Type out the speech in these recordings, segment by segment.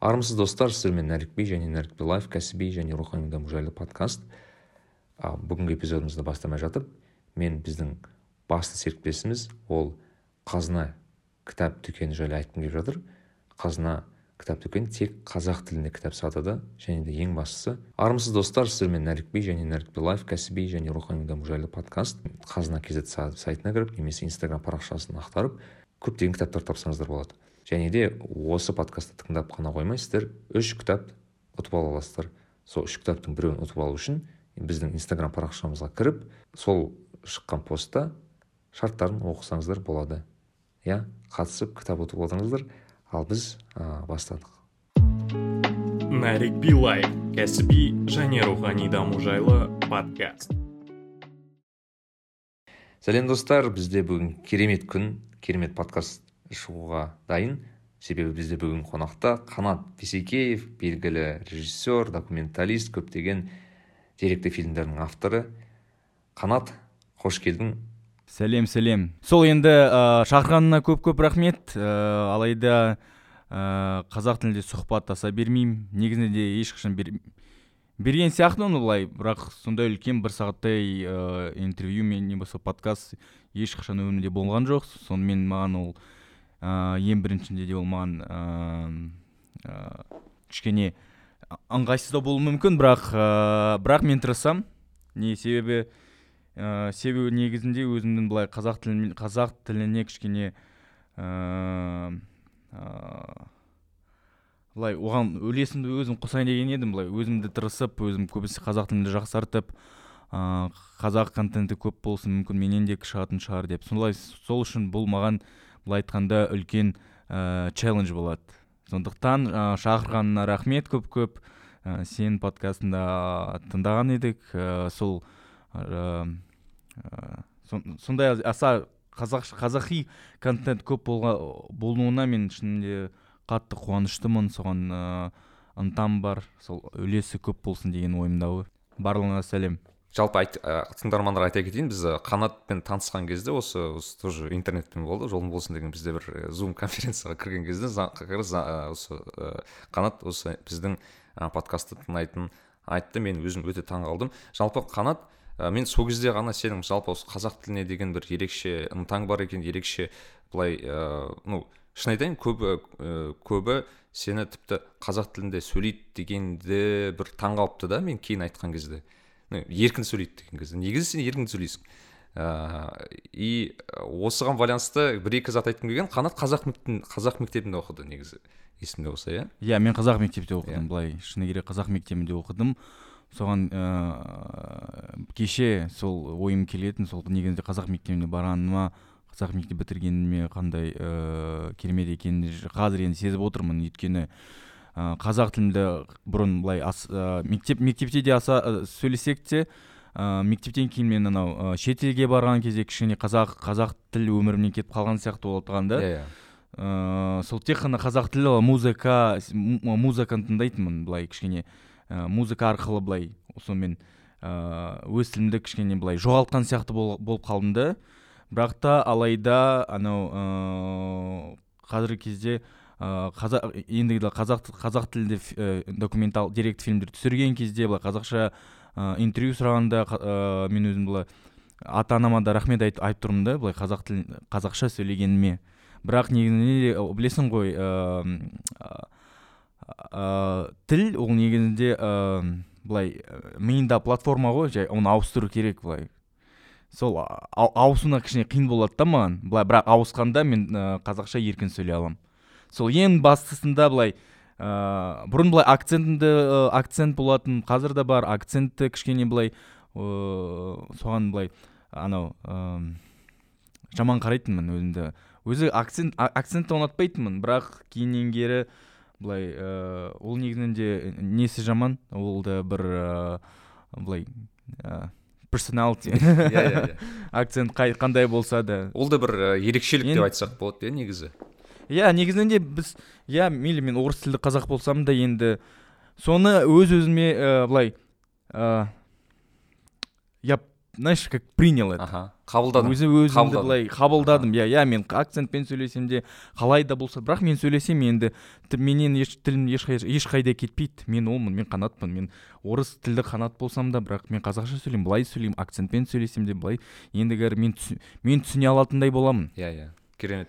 армысыз достар сіздермен нәрікби және нәрікби лайф кәсіби және рухани даму жайлы подкаст. А, бүгінгі эпизодымызды бастамай жатып мен біздің басты серіктесіміз ол қазына кітап дүкені жайлы айтқым келіп жатыр. Қазына кітап дүкені тек қазақ тілінде кітап сатады және де ең бастысы. Армысыз достар сіздермен нәрікби және нәрікби лайф кәсіби және рухани даму жайлы подкаст. Қазына kz сайтына кіріп немесе инстаграм парақшасын ақтарып көптеген кітаптар тапсаңыздар болады. Және де осы подкастты тыңдап қана қоймайсыздар. Үш кітап ұтып ала аласыздар. Сол үш кітаптың біреуін ұтып алу үшін біздің инстаграм парақшамызға кіріп сол шыққан постта шарттарын оқысаңыздар болады. Иә қатысып кітап ұтып отырыңыздар ал біз ә, бастадық. Нарик билай кәсіби және рухани даму жайлы подкаст. Сәлем достар. Бізде бүгін керемет күн керемет подкаст шығуға дайын. Себебі бізде бүгін қонақта қанат бейсекеев белгілі режиссер документалист көптеген деректі фильмдердің авторы. Қанат қош келдің. Сәлем сәлем. Сол енді ә, шақырғанына көп көп рахмет. Ә, алайда ә, қазақ тілінде сұхбаттаса бермеймін. Негізінде де ешқашан бер, берген сияқтымын былай. Бірақ сондай үлкен бір сағаттай ә, интервью мен не болмаса подкаст ешқашан өмірімде болған жоқ. Сонымен маған ол ә, ең біріншінде де ол маған ә, ә, кішкене ыңғайсыздау болуы мүмкін бірақ ә, бірақ мен тырысамын. Не себебі ә, себебі негізінде өзімнің былай қазақ тілін қазақ тіліне кішкене ә, былай оған үлесімді өзім қосайын деген едім. Былай өзімді тырысып өзім көбісі қазақ тілімді жақсартып ә, қазақ контенті көп болсын мүмкін менен де шығатын шығар деп. Солай сол үшін бұл маған былай айтқанда үлкен ә, челлендж болады. Сондықтан ә, шақырғанына рахмет көп көп. Ә, сенің подкастында тыңдаған едік. Ә, сол ә, сондай аса қазақ қазақи контент көп болға, болуына мен шынымен қатты қуаныштымын. Соған ыыы ынтам бар. Сол үлесі көп болсын деген ойымда барлығына сәлем. Жалпы айт, ә, тыңдармандарға айта кетейін біз қанатпен танысқан кезде осы, осы тоже интернетпен болды жолың болсын деген бізде бір зум конференцияға кірген кезде как раз осы қанат осы біздің подкастты тыңдайтынын айтты. Мен өзім өте таң қалдым. Жалпы қанат ә, мен сол кезде ғана сенің жалпы осы қазақ тіліне деген бір ерекше ынтаң бар екен ерекше былай ә, ну шын айтайын көбі көбі сені тіпті қазақ тілінде сөйлейді дегенде бір таң қалыпты да мен кейін айтқан кезде. Еркін сөйлейді деген кезде. Негізі сен еркін сөйлейсің. Ыыы и осыған байланысты бір екі зат айтқым келген қанат қазақ қазақ мектебінде оқыды негізі. Есімде болса иә? Иә мен қазақ мектепте оқыдым yeah. былай. Шыны керек қазақ мектебінде оқыдым. Соған ә, кеше сол ойым келетін сол негізінде қазақ мектебіне барғаныма қазақ мектеп бітіргеніме қандай ә, керемет екенін қазір енді сезіп отырмын. Өйткені қазақ тілінде бұрын былай ә, мектеп мектепте де аса ә, сөйлесек те ә, мектептен кейін мен анау ә, шетелге барған кезде кішкене қазақ қазақ тіл өмірімнен кетіп қалған сияқты болып тұрған да. Иә yeah, сол тек қана қазақ тілі музыка музыканы тыңдайтынмын былай кішкене. Ә, музыка арқылы былай сонымен ә, өз тілімді кішкене былай жоғалтқан сияқты бол, болып қалдым да. Бірақ та алайда анау ыыы қазіргі кезде ыыы қазақ ендігі қазақ қазақ тілінде ә, документал деректі фильмдер түсірген кезде былай қазақша ә, интервью сұрағанда ә, мен өзім былай ата анама да рахмет айт, айтып тұрмын да былай қазақ тілін қазақша сөйлегеніме. Бірақ негізінде білесің ғой ыыы ә, тіл ол негізінде ыыы былай миында платформа ғой жай оны ауыстыру керек былай. Сол ауысуына кішкене қиын болады да маған. Былай бірақ ауысқанда мен ә, қазақша еркін сөйлей аламын. Сол ең бастысында былай ә, бұрын былай акцентімді ә, акцент болатын қазір де бар акцентті кішкене былай ә, соған былай анау ә, жаман қарайтынмын өзімді. Өзі акцент акцентті ұнатпайтынмын бірақ кейіннен кері былай ә, ол негізінде несі жаман ол да бір ә, былай персоналити. Иә иә иә. Акцент қандай болса да. Ол да бір ерекшелік деп айтсақ болады иә негізі. Иә негізінде біз иә мейлі мен орыс тілді қазақ болсам да енді соны өз өзіме ә, былай ә, я знаешь как принял это. Аха қабылдадың өзі өзімді былай қабылдадым. Иә иә мен акцентпен сөйлесем де қалай да болса бірақ мен сөйлесем енді менен еш тілім ешқай- ешқайда кетпейді. Мен олмын мен қанатпын мен орыс тілді қанат болсам да бірақ мен қазақша сөйлеймін былай сөйлеймін акцентпен сөйлесем де былай ендігәрі мен мен түсіне алатындай боламын. Иә иә керемет.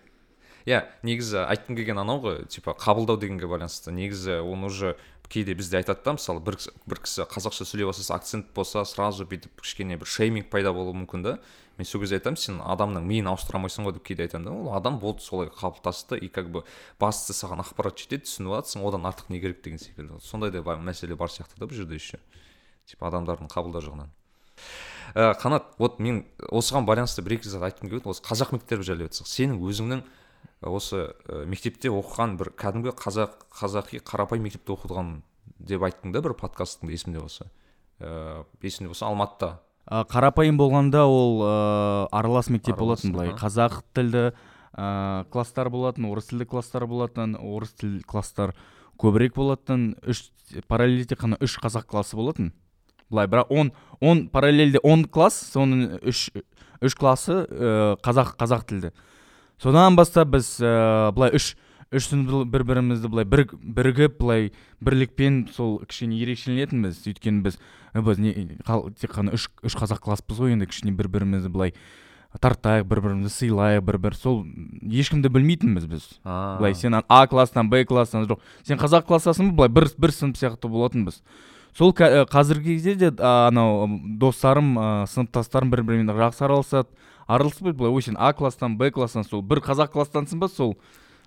Иә негізі айтқым келген анау ғой типа қабылдау дегенге байланысты. Негізі оны уже кейде бізде айтады да мысалы бір, бір кісі қазақша сөйлей бастаса акцент болса сразу бүйтіп кішкене бір шейминг пайда болуы мүмкін да. Мен сол кезде айтамын сен адамның миын ауыстыра алмайсың ғой деп кейде айтамын да. Ол адам болды солай қалыптасты и как бы бастысы саған ақпарат жетеді түсініп аласың одан артық не керек деген секілді. Сондай да мәселе бар сияқты да бұл жерде еще. Типа адамдардың қабылдау жағынан. Ә, қанат вот мен осыған байланысты бір екі зат айтқым келеді осы қазақ мектебі жайлы айтсақ сенің өзіңнің осы ә, мектепте оқыған бір кәдімгі қазақ қазақи қарапайым мектепте оқыған деп айттың да бір подкастыңда есімде болса. Ә, есімде болса алматыда. Ә, қарапайым болғанда ол ә, аралас мектеп Аралас, болатын былай. қазақ тілді ә, класстар болатын орыс тілді класстар болатын орыс тілді класстар көбірек болатын үш параллельде тек қана үш қазақ классы болатын. Былай бірақ он он параллельде он класс соның үш үш классы ә, қазақ қазақ тілді. Содан бастап біз ә, былай үш үш сынып бір бірімізді былай бір, бірігіп былай бірлікпен сол кішкене ерекшеленетінбіз. Өйткені біз «Ә, біз не қал- тек қана үш үш қазақ класспыз ғой енді кішкене бір бірімізді былай тартайық бір бірімізді сыйлайық бір бір сол ешкімді білмейтінбіз біз. Былай сен а класстан б класстан жоқ. Сен қазақ классасың ба былай бір бір сынып сияқты болатынбыз. Сол ә, қазіргі кезде де анау достарым ә, сыныптастарым бір бірімен жақсы араласады. Араласпайды былай ой сен а класстан б класстан сол бір қазақ класстансың ба сол?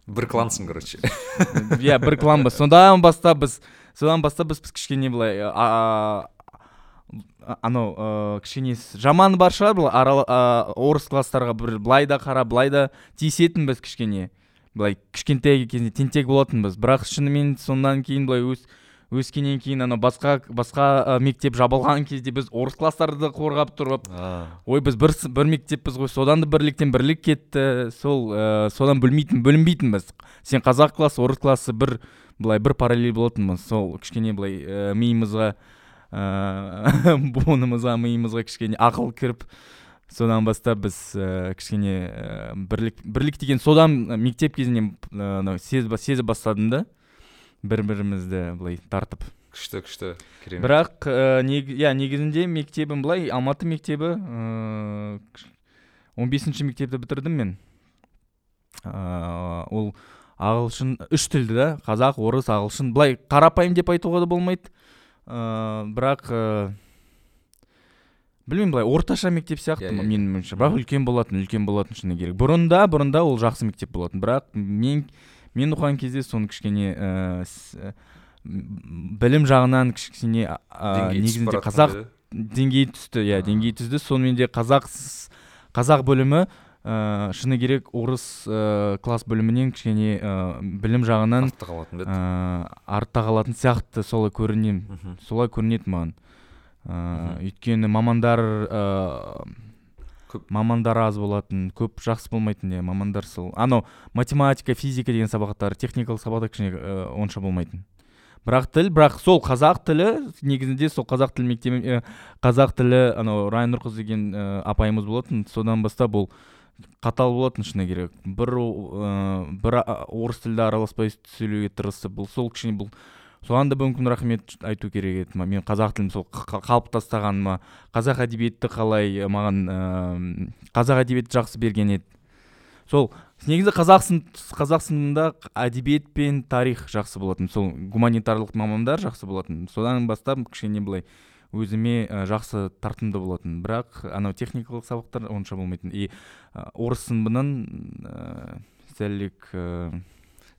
Бір клансың короче. Иә бір кланбыз содан бастап біз содан бастап біз, біз кішкене былай анау ә, кішкене жаманы бар шығар бұл орыс класстарға бір былай да қара былай да тиісетінбіз кішкене. Былай кішкентай кезінде тентек болатынбыз. Бірақ шынымен сондан кейін былай өс өскеннен кейін анау басқа басқа ә, мектеп жабылған кезде біз орыс класстарды қорғап тұрып ой біз бір, бір мектеппіз ғой содан да бірліктен бірлік кетті. Сол ә, содан бөлмейтін бөлінбейтінбіз сен қазақ классы орыс классы бір былай бір параллель болатынбыз. Сол кішкене былай ә, миымызға ә, буынымызға миымызға кішкене ақыл кіріп содан бастап біз ә, кішкене ә, бірлік бірлік деген содан мектеп кезінен ә, анау сезіп сезіп бастадым да. Бір бірімізді былай тартып. Күшті күшті. Керемет. Бірақ ә, нег, иә негізінде мектебім былай алматы мектебі ыыы он бесінші мектепті бітірдім мен. Ыыы ол ағылшын үш тілді да қазақ орыс ағылшын былай қарапайым деп айтуға да болмайды. Ыыы бірақ ыыы білмеймін былай орташа мектеп сияқты Иә, иә, менің ойымша. Бірақ үлкен болатын үлкен болатын шыны керек. Бұрында бұрында ол жақсы мектеп болатын. Бірақ мен мен оқыған кезде соны кішкене с- м, білім жағынан кішкене түсіп негізінде қазақ деңгейі түсті. Иә деңгейі түсті. Сонымен де қазақ қазақ бөлімі ыыы шыны керек орыс ыыы класс бөлімінен кішкене ыыы білім жағынан артта қалатын ыыы артта қалатын сияқты солай көрінемін Мгм. солай көрінеді маған. Ыыы өйткені мамандар ыыы Көп. мамандар аз болатын көп жақсы болмайтын иә мамандар сол анау математика физика деген сабақтар техникалық сабақта кішкене ыыы, онша болмайтын бірақ тіл бірақ сол қазақ тілі негізінде сол қазақ тілі мектебі ә, қазақ тілі анау райнұр қыз деген ә, апайымыз болатын содан бастап ол қатал болатын шыны керек бір ыыы, бір орыс тілді араласпай сөйлеуге тырысып бұл сол кішкене бұл соған да мүмкін рахмет айту керек еді мен қазақ тілін сол қ- қ- қалып тастағаныма қазақ әдебиеті қалай ә, маған ыыы, қазақ әдебиеті жақсы берген еді. Сол негізі қазақ әдебиет пен тарих жақсы болатын. Сол гуманитарлық мамандар жақсы болатын. Содан бастап кішкене былай өзіме ә, жақсы тартымды болатын. Бірақ анау техникалық сабақтар онша болмайтын. И ә, орыс сыныбынан ә, сәлік ә,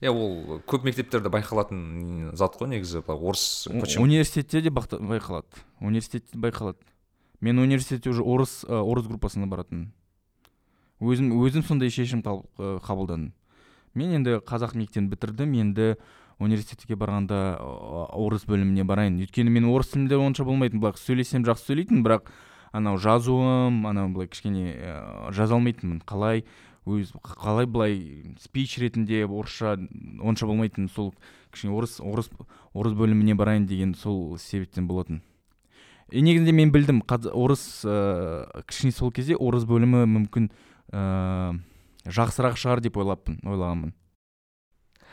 иә ол көп мектептерде байқалатын зат қой негізі былай орыс почему? университетте де байқалады. Университетте байқалады. Мен университетте уже орыс ә, орыс группасына баратынмын өзім өзім сондай шешім қаб- қабылдадым. Мен енді қазақ мектебін бітірдім енді университетке барғанда орыс бөліміне барайын. Өйткені мен орыс тілінде онша болмайтын бірақ сөйлесем жақсы сөйлейтінмін бірақ анау жазуым анау былай кішкене жаза алмайтынмын. Қалай? Өз қалай былай спич ретінде орысша онша болмайтын сол кішкене орыс орыс орыс бөліміне барайын деген сол себептен болатын. И негізінде мен білдім қаз- орыс ыыы кішкене сол кезде орыс бөлімі мүмкін ыыы жақсырақ шығар деп ойлаппын ойлағанмын.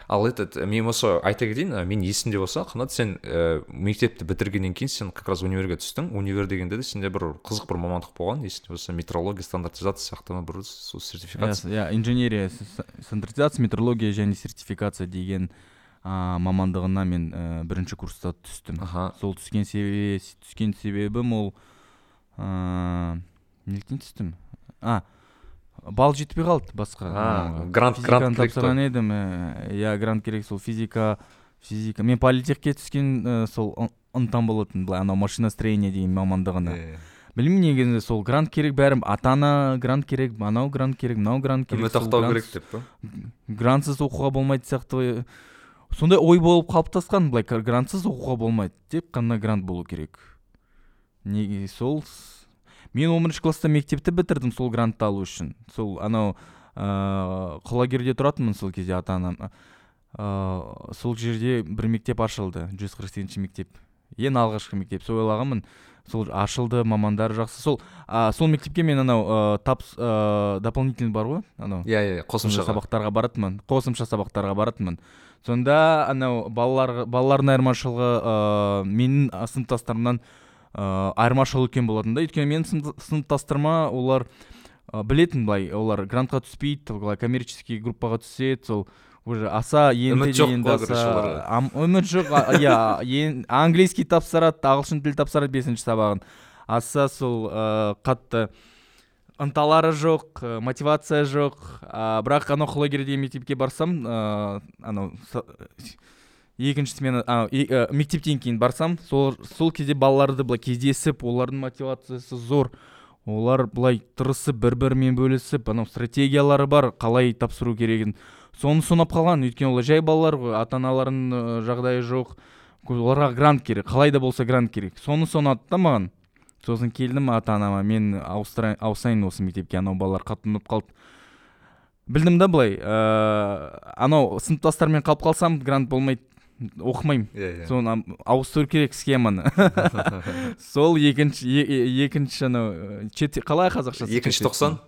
Ал этот мен осы айта кетейін ә, мен есімде болса қанат сен ә, мектепті бітіргеннен кейін сен как раз универге түстің. Универ дегенде де сенде бір қызық бір мамандық болған. Есімде болса метрология стандартизация сияқты ма бір сол сертификация? Иә инженерия с- стандартизация метрология және сертификация деген а, мамандығына мен ә, бірінші курста түстім. Аха. Сол түскен себе түскен себебім ол ыыы неліктен түстім? А бал жетпей қалды басқа. Грант- грант тапсырған едім ә, иә грант керек сол физика физика. Мен политехке түскен ә, сол ын- ынтам болатын былай анау машиностроение деген мамандығына білмеймін негізінде сол грант керек бәрі ата ана грант керек анау грант керек мынау грант керек үміт ақтау керек деп па? Грантсыз оқуға болмайды сияқты сондай ой болып қалыптасқан былай грантсыз оқуға болмайды тек қана грант болу керек. Неге сол мен он бірінші класста мектепті бітірдім сол грантты алу үшін. Сол анау ыыы құлагерде тұратынмын сол кезде ата анам ыыы сол жерде бір мектеп ашылды жүз қырық сегізінші мектеп. Ең алғашқы мектеп сол ойлағанмын. Сол ашылды мамандары жақсы. Сол а, сол мектепке мен анау ыыы тапс ыыы дополнительный бар ғой анау. Иә иә қосымша қосымша сабақтарға баратынмын қосымша сабақтарға баратынмын. Сонда анау балалар балалардың айырмашылығы ыыы менің сыныптастарымнан ыыы айырмашылығы үлкен болатын да. Өйткені менің сынып- сыныптастарыма олар ы, білетін былай олар грантқа түспейді былай коммерческий группаға түседі сол уже аса енді Үміт жоқ аса үміт иә английский тапсырады ағылшын тіл тапсырады бесінші сабағын. Аса сол ыыы қатты ынталары жоқ мотивация жоқ. А, бірақ анау құлагер деген мектепке барсам ыыы анау екінші смена а, э, мектептен кейін барсам сол сол кезде балаларды былай кездесіп олардың мотивациясы зор. Олар былай тырысып бір бірімен бөлісіп анау стратегиялары бар қалай тапсыру керегін. Соны ұнап қалған. Өйткені олар жай балалар ғой ата аналарының ы, жағдайы жоқ. Оларға грант керек қалай да болса грант керек. Соны ұнады да маған. Сосын келдім ата анама мен ауысайын осы мектепке анау балалар қатты ұнап қалды. Білдім да былай ыыы анау сыныптастармен қалып қалсам грант болмайды. Оқымаймын. Иә иә. Соны ауыстыру керек схеманы. Сол екінші екінші анау қалай қазақшасы екінші тоқсан?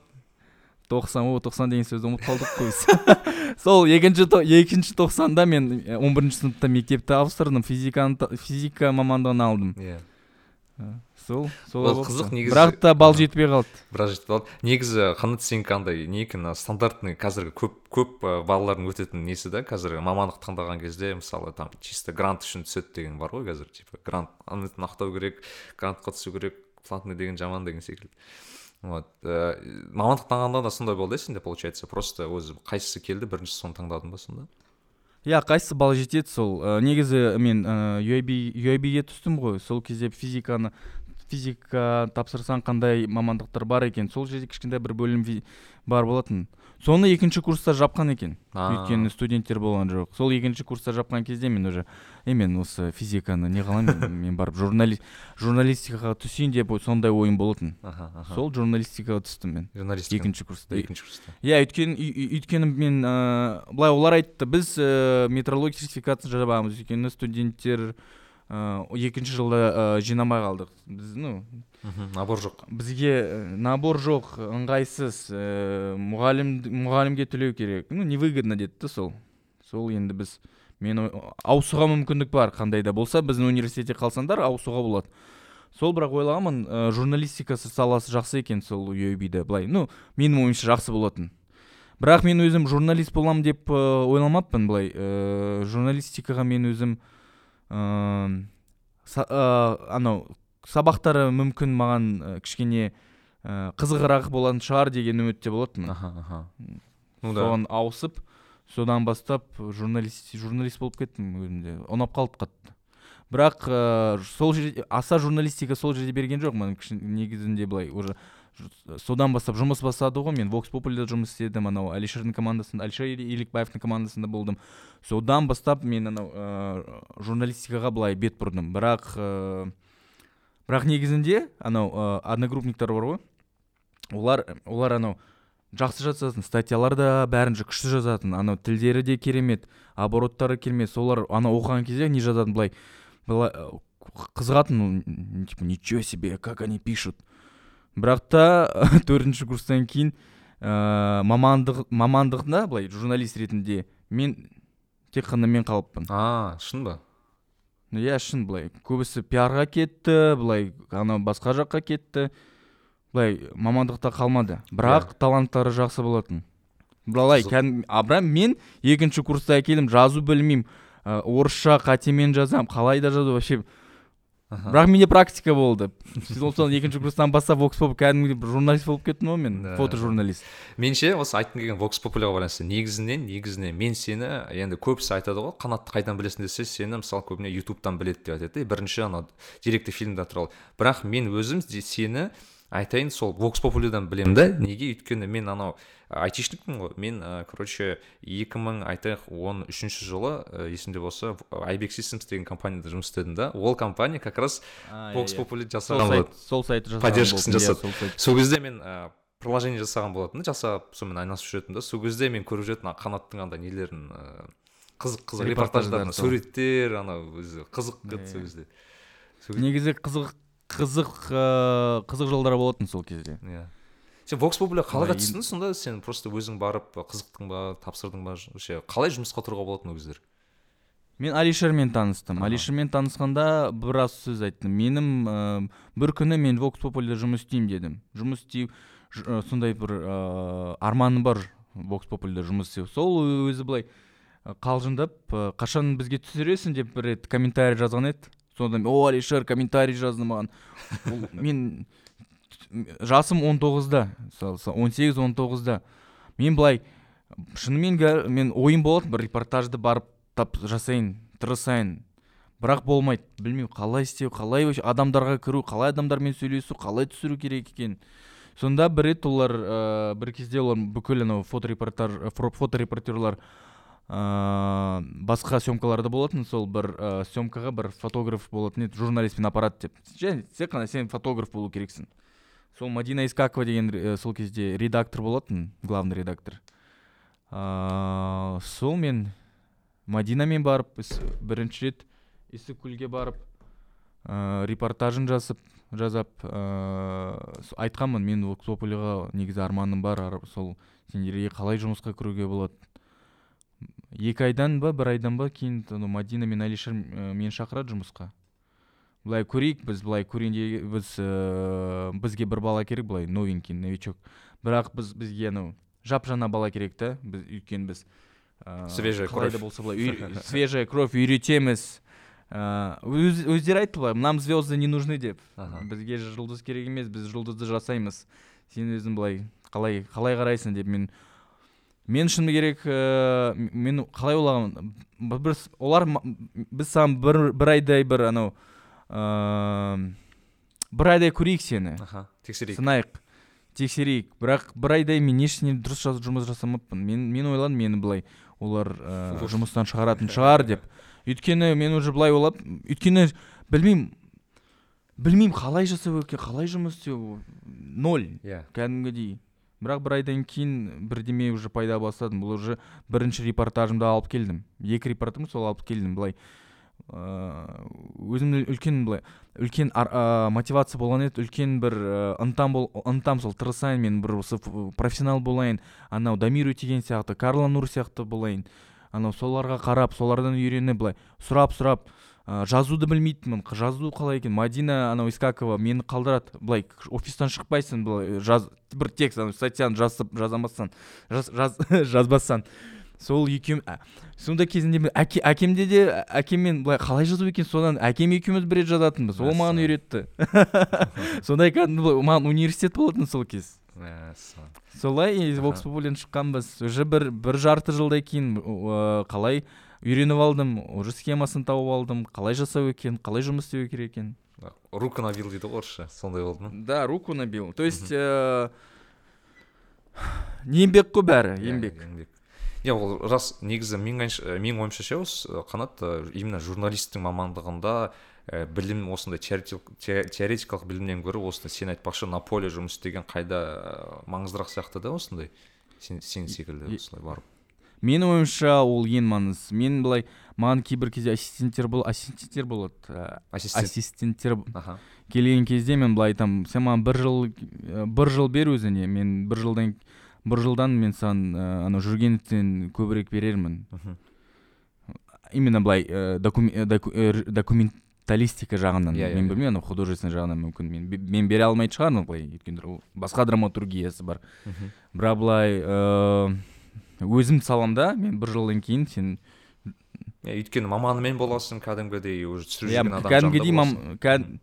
Тоқсан о тоқсан деген сөзді ұмытып қалдық қой сол екінші екінші тоқсанда мен он бірінші сыныпта мектепті ауыстырдым физиканы физика мамандығын алдым. Иә. Сол солай Ол қызық, негізі- бірақ та бал Аха. жетпей қалды. біраз жетіп қалды. Негізі қанат сенікі андай не екен стандартный қазіргі көп көп ә, балалардың өтетін несі да? Қазір мамандық таңдаған кезде мысалы там чисто грант үшін түседі деген бар ғой қазір типа грант ақтау керек грантқа түсу керек платный деген жаман деген секілді. Вот ә, мамандық таңдағанда да сондай болды иә сенде получается? Просто өзі қайсысы келді бірінші соны таңдадың ба сонда? Иә қайсысы бал жетеді сол. Ә, негізі мен ыыы UIB UIB-ге түстім ғой. Сол кезде физиканы физика тапсырсаң қандай мамандықтар бар екен? Сол жерде кішкентай бір бөлім бар болатын. Соны екінші курста жапқан екен. Өйткені студенттер болған жоқ. Сол екінші курста жапқан кезде мен уже е мен осы физиканы не қыламын мен барып журнали журналистикаға түсейін деп сондай ойым болатын. Аха аха. Сол журналистикаға түстім мен. Журналистика. Екінші курста. Екінші курста. Иә өйткені өйткені мен ыыы былай олар айтты біз ыыы метрология сертификатын жабамыз өйткені студенттер ыыы екінші жылда ыыы жинамай қалдық. Біз ну набор жоқ. бізге э, набор жоқ ыңғайсыз ыыы мұғалім мұғалімге төлеу керек. Ну невыгодно деді да сол. Сол енді біз мен ауысуға мүмкіндік бар қандай да болса. Біздің университетте қалсаңдар ауысуға болады. Сол бірақ ойлағанмын ә, журналистикасы саласы жақсы екен сол UAB-де былай. Ну менің ойымша жақсы болатын. Бірақ мен өзім журналист боламын деп ә, ойламаппын былай. Ә, журналистикаға мен өзім ә, ә, анау сабақтары мүмкін маған ә, кішкене ә, қызығырақ болатын шығар деген үмітте болатынмын аха аха. Ну да. соған ауысып содан бастап журналист журналист болып кеттім өзімде. Ұнап қалды қатты. Бірақ ә, сол жерде аса журналистика сол жерде берген жоқ маған негізінде былай уже содан бастап жұмыс бастады ғой мен. Вокс популярда жұмыс істедім анау. Әлишердің командасында әлішер елікбаевтың командасында болдым. Содан бастап мен анау ә, журналистикаға былай бет бұрдым. Бірақ ә, бірақ негізінде анау ә, одногруппниктар бар ғой. Олар олар анау жақсы жазатын статьялар да бәрін же күшті жазатын. Анау тілдері де керемет обороттары керемет. Солар анау оқыған кезде не жазатын? Былай былай қызығатын типа ничего себе как они пишут. Бірақ та төртінші курстан кейін ыыы мамандық мамандығында былай журналист ретінде мен тек қана мен қалыппын. А шын ба? Иә шын былай көбісі пиарға кетті былай анау басқа жаққа кетті. Былай мамандықта қалмады. Бірақ таланттары жақсы болатын. Былай кәдімгі а бірақ мен екінші курста келдім жазу білмеймін. Ә, орысша қатемен жазамын қалай да жазу вообще Аха. бірақ менде практика болды. Сондықтан екінші курстан бастап вокс поп кәдімгідей бір журналист болып кеттім ғой мен Да. фотожурналист. Меніңше осы айтқым келген вокс популяға байланысты негізінен негізінен мен сені енді көбісі айтады ғой қанатты қайдан білесің? десе сені мысалы көбіне ютубтан біледі деп айтады да. Бірінші анау деректі фильмдер туралы. Бірақ мен өзім сені айтайын сол вокс популядан білемін да. Неге? Өйткені мен анау айтишникпін ғой. Мен ә, короче екі мың айтайық он үшінші жылы ә, есімде болса айбек системс деген компанияда жұмыс істедім да. Ол компания как раз вокс популя сол жасаған сайт болатын. сол сайт жасаған Поддержкасын иә, жасады. сол кезде мен ә, приложение жасаған болатынмын жасап сонымен айналысып жүретінмін да. Сол кезде мен көріп жүретінмін ана қанаттың андай нелерін ә, қызық қызық Репортаждарын суреттер анау өзі қызық Иә, еді сол иә. кезде. Негізі қызық қызық ыыы қызық жолдар болатын сол кезде. Иә. Сен вокс популя қалай Ой, түстің сонда? Сен просто өзің барып қызықтың ба тапсырдың ба вообще қалай жұмысқа тұруға болатын ол кездер мен алишермен таныстым. Алишермен танысқанда біраз сөз айттым. Менің ыыы бір күні мен вокс популяда жұмыс істеймін дедім. Жұмыс істеу ы, сондай бір ыыы арманым бар вокс популяда жұмыс істеу. Сол өзі былай қалжыңдап қашан бізге түсіресің деп бір рет комментарий жазған еді. Содан о алишер комментарий жазды маған мен жасым 19-да он сегіз он тоғызда. Мен былай шынымен мен ойым болатын бір репортажды барып тап жасайын тырысайын. Бірақ болмайды білмеймін қалай істеу қалай адамдарға кіру қалай адамдармен сөйлесу қалай түсіру керек екен. Сонда бір рет олар ыыы бір кезде олар бүкіл анау фоторепортаж э, фоторепортерлар ыыы басқа съемкаларда болатын. Сол бір ә, съемкаға бір фотограф болатын еді журналистпен апарады деп. Және тек қана сен фотограф болу керексің. Сол мадина искакова деген э, сол кезде редактор болатын главный редактор. Ыыы сол мен мадинамен барып бірінші рет исыкүлге барып ыыы репортажын жазып жазап ыыы айтқанмын. Мен вокс популяға негізі арманым бар ар- сол сендерге қалай жұмысқа кіруге болады? Екі айдан ба бір айдан ба кейін мадина мен алишер м, мені шақырады жұмысқа. Былай көрейік біз былай көрейін де біз ыыы бізге бір бала керек былай новенький новичок. Бірақ біз бізге анау жап жаңа бала керек та. Біз өйткені біз ыыы Свежая кровь. болса былай үй- свежая кровь үйретеміз. Ыыы өз, өздері айтты былай нам звезды не нужны деп. Аха. бізге жұлдыз керек емес біз жұлдызды жасаймыз. Сен өзің былай қалай қалай қарайсың деп мен мен шыны керек ыыы мен қалай ойлағанмын олар біз саған бір, бір айдай бір анау ыыы бір айдай көрейік сені. Аха тексерейік сынайық тексерейік бірақ бір айдай мен ештеңе дұрыс жаз- жұмыс жасамаппын. Мен мен ойладым мені былай олар Уф. жұмыстан шығаратын шығар деп. Өйткені мен уже былай ойлап өйткені білмеймін білмеймін қалай жасау керек қалай жұмыс істеу ноль иә. кәдімгідей. Бірақ бір айдан кейін бірдеме уже пайда бастадым. Бұл уже бірінші репортажымды алып келдім. Екі репортажым сол алып келдім былай. Ыыы өзімнің үлкен былай үлкен ар- а, мотивация болған еді үлкен бір ә, ынтам бол ынтам сол тырысайын мен бір осы профессионал болайын анау дамир өтеген сияқты карла нур сияқты болайын. Анау соларға қарап солардан үйреніп былай сұрап сұрап ә, жазуды білмейтінмін жазу қалай екен? Мадина анау искакова мені қалдырады былай офистан шықпайсың былай жаз бір текст анау статьяны жазып жазамасаң жаз, жаз, жазбасаң. Сол екеум ә, сондай кезінде әке әкемде де әкеммен былай қалай жазу екен содан? Әкем екеуміз бір рет жазатынбыз. Ол маған үйретті. Сондай кәдімгі маған университет болатын сол кез. Солай вокс Аха. популядан шыққанбыз. Уже бір бір жарты жылдай кейін қалай үйреніп алдым уже схемасын тауып алдым қалай жасау екен қалай жұмыс істеу керек екен. Руку набил дейді ғой орысша сондай болды ма? Да руку набил то есть ыыы, еңбек қой бәрі еңбек еңбек иә ол рас негізі менің ә, менің ойымша ше осы ә, қанат ә, именно журналисттің мамандығында ә, білім осындай теоретик- те- теоретикалық білімнен гөрі осындай сен айтпақшы на поле жұмыс істеген қайда маңыздырақ сияқты да осындай? Сен, сен секілді осылай барып. менің ойымша ол ең маңыздысы мен былай маған кейбір кезде ассистенттер бол ассистенттер болады ә, ассистент. ассистенттер аха. келген кезде мен былай айтамын сен маған бір жыл бір жыл бер өзіне мен бір жылдан бір жылдан мен саған ә, анау жүргеновтен көбірек берермін. Мхм. именно былай ә, документалистика жағынан. Иә, иә, мен иә. білмеймін анау художественный жағынан мүмкін. Мен мен бере алмайтын шығармын былай. Өйткені ол басқа драматургиясы бар. Бірақ былай ыыы өзім саламда мен бір жылдан кейін сен Иә, өйткені маманымен боласың кәдімгідей уже түсіріп жүрген адам кәдімгідей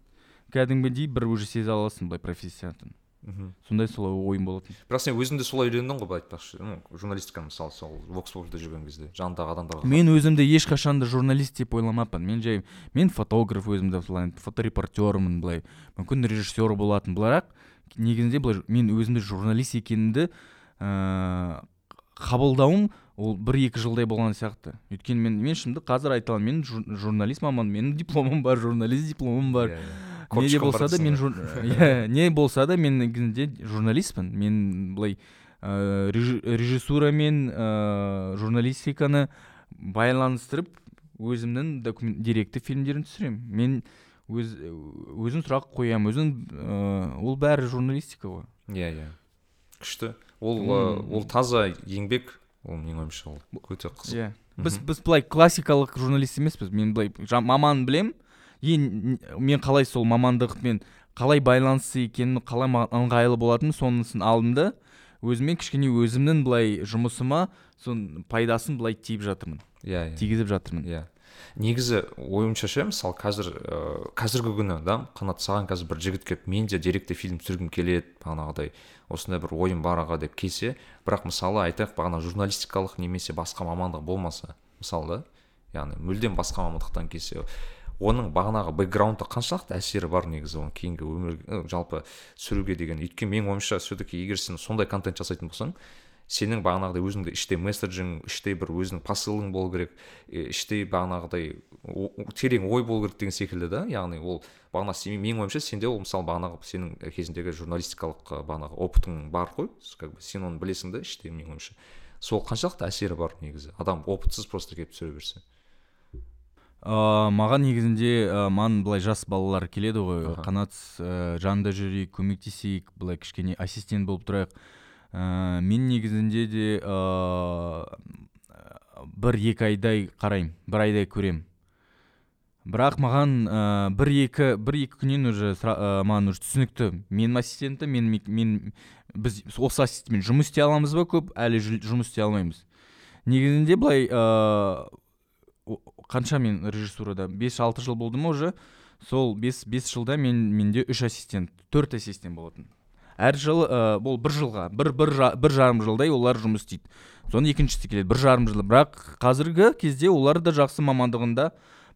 кәдімгідей бір уже сезе аласың былай профессиясын. Мхм. сондай солай ойым болатын бірақ сен өзің де солай үйрендің ғой былай айтпақшы. Ну журналистиканы мысалы сол воксбургда жүрген кезде жанындағы адамдарға мен өзімді ешқашан да журналист деп ойламаппын. Мен жай мен фотограф өзімді былай фоторепортермын былай. Мүмкін режиссер болатын. Бірақ негізінде былай мен өзімді журналист екенімді ыыы қабылдауым ол бір екі жылдай болған сияқты. Өйткені мен мен шынымды қазір айта аламын мен жур- журналист маман менің дипломым бар журналист дипломым бар. Иә, иә. Не де болса да мен иә не болса да мен негізінде журналистпін. Мен былай ыыы режи- режиссура мен ыыы журналистиканы байланыстырып өзімнің документ деректі фильмдерін түсіремін. Мен өз өзім сұрақ қоямын. Өзім ыыы ол бәрі журналистика ғой. Иә иә. күшті. Ол ол таза еңбек. Ол менің ойымша ол өте қызық. иә. Біз біз былай классикалық журналист емеспіз. Мен былай жа- маман білем ең мен қалай сол мамандықпен қалай байланысты екенін қалай маған ыңғайлы болатынын сонысын алдым да өзіме кішкене өзімнің былай жұмысыма соның пайдасын былай тиіп жатырмын. Иә иә. Тигізіп жатырмын. Иә. Негізі ойымша ше мысалы қазір ыыы қазіргі күні да қанат саған қазір бір жігіт келіп мен де деректі фильм түсіргім келеді бағанағыдай осындай бір ойым бар аға деп келсе бірақ мысалы айтайық бағана журналистикалық немесе басқа мамандық болмаса мысалы да яғни мүлдем басқа мамандықтан келсе оның бағанағы бэкграунда қаншалықты әсері бар негізі оның кейінгі өмір жалпы түсіруге деген. Өйткені менің ойымша все таки егер сен сондай контент жасайтын болсаң сенің бағанағыдай өзіңде іштей месседжің іштей бір өзіңнің посылың болу керек іштей бағанағыдай терең ой болу керек деген секілді да. Яғни ол бағана менің ойымша сенде ол мысалы бағанағы сенің кезіндегі журналистикалық бағанағы опытың бар ғой. Как бы сен оны білесің да іштей менің ойымша. Сол қаншалықты әсері бар негізі. Адам опытсыз просто келіп түсіре берсе. Ыыы маған негізінде ә, маған былай жас балалар келеді ғой Аха. қанат ә, жанында жүрейік көмектесейік былай кішкене ассистент болып тұрайық. Ә, мен негізінде де ыыы бір екі айдай қараймын бір айдай көремін бірақ маған ә, бір екі бір екі күннен уже ә, маған уже түсінікті. Менің ассистентім мен, мен біз осы ассистентпен жұмыс істей аламыз ба көп әлі жұмыс істей алмаймыз. Негізінде былай ыыы о- қанша мен режиссурада? Бес алты жыл болды ма уже? Сол бес бес жылда мен менде үш ассистент төрт ассистент болатын. Әр жылы ә, бұл бір жылға бір бір, жа- бір жарым жылдай олар жұмыс істейді. Соны екіншісі келеді бір жарым жыл. Бірақ қазіргі кезде олар да жақсы мамандығында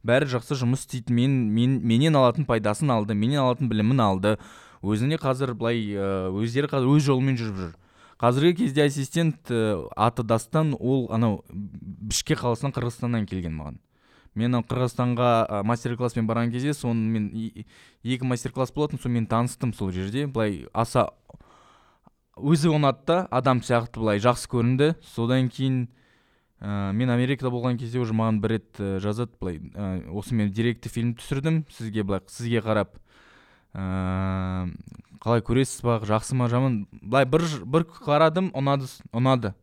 бәрі жақсы жұмыс істейді. Мен, мен менен алатын пайдасын алды менен алатын білімін алды. Өзіне қазір былай ә, өздері қазір өз жолымен жүріп жүр. Қазіргі кезде ассистент ә, аты дастан ол анау бішкек қаласынан қырғызстаннан келген маған. Мен қырғызстанға мастер класспен барған кезде соны мен екі мастер класс болатын сонымен таныстым сол жерде. Былай аса өзі ұнады да адам сияқты былай жақсы көрінді. Содан кейін ә, мен америкада болған кезде уже маған бір рет жазады былай ә, осы мен деректі фильм түсірдім. Сізге былай сізге қарап ә, қалай көресіз ба жақсы ма жаман? Былай бір бір қарадым ұнады ұнады.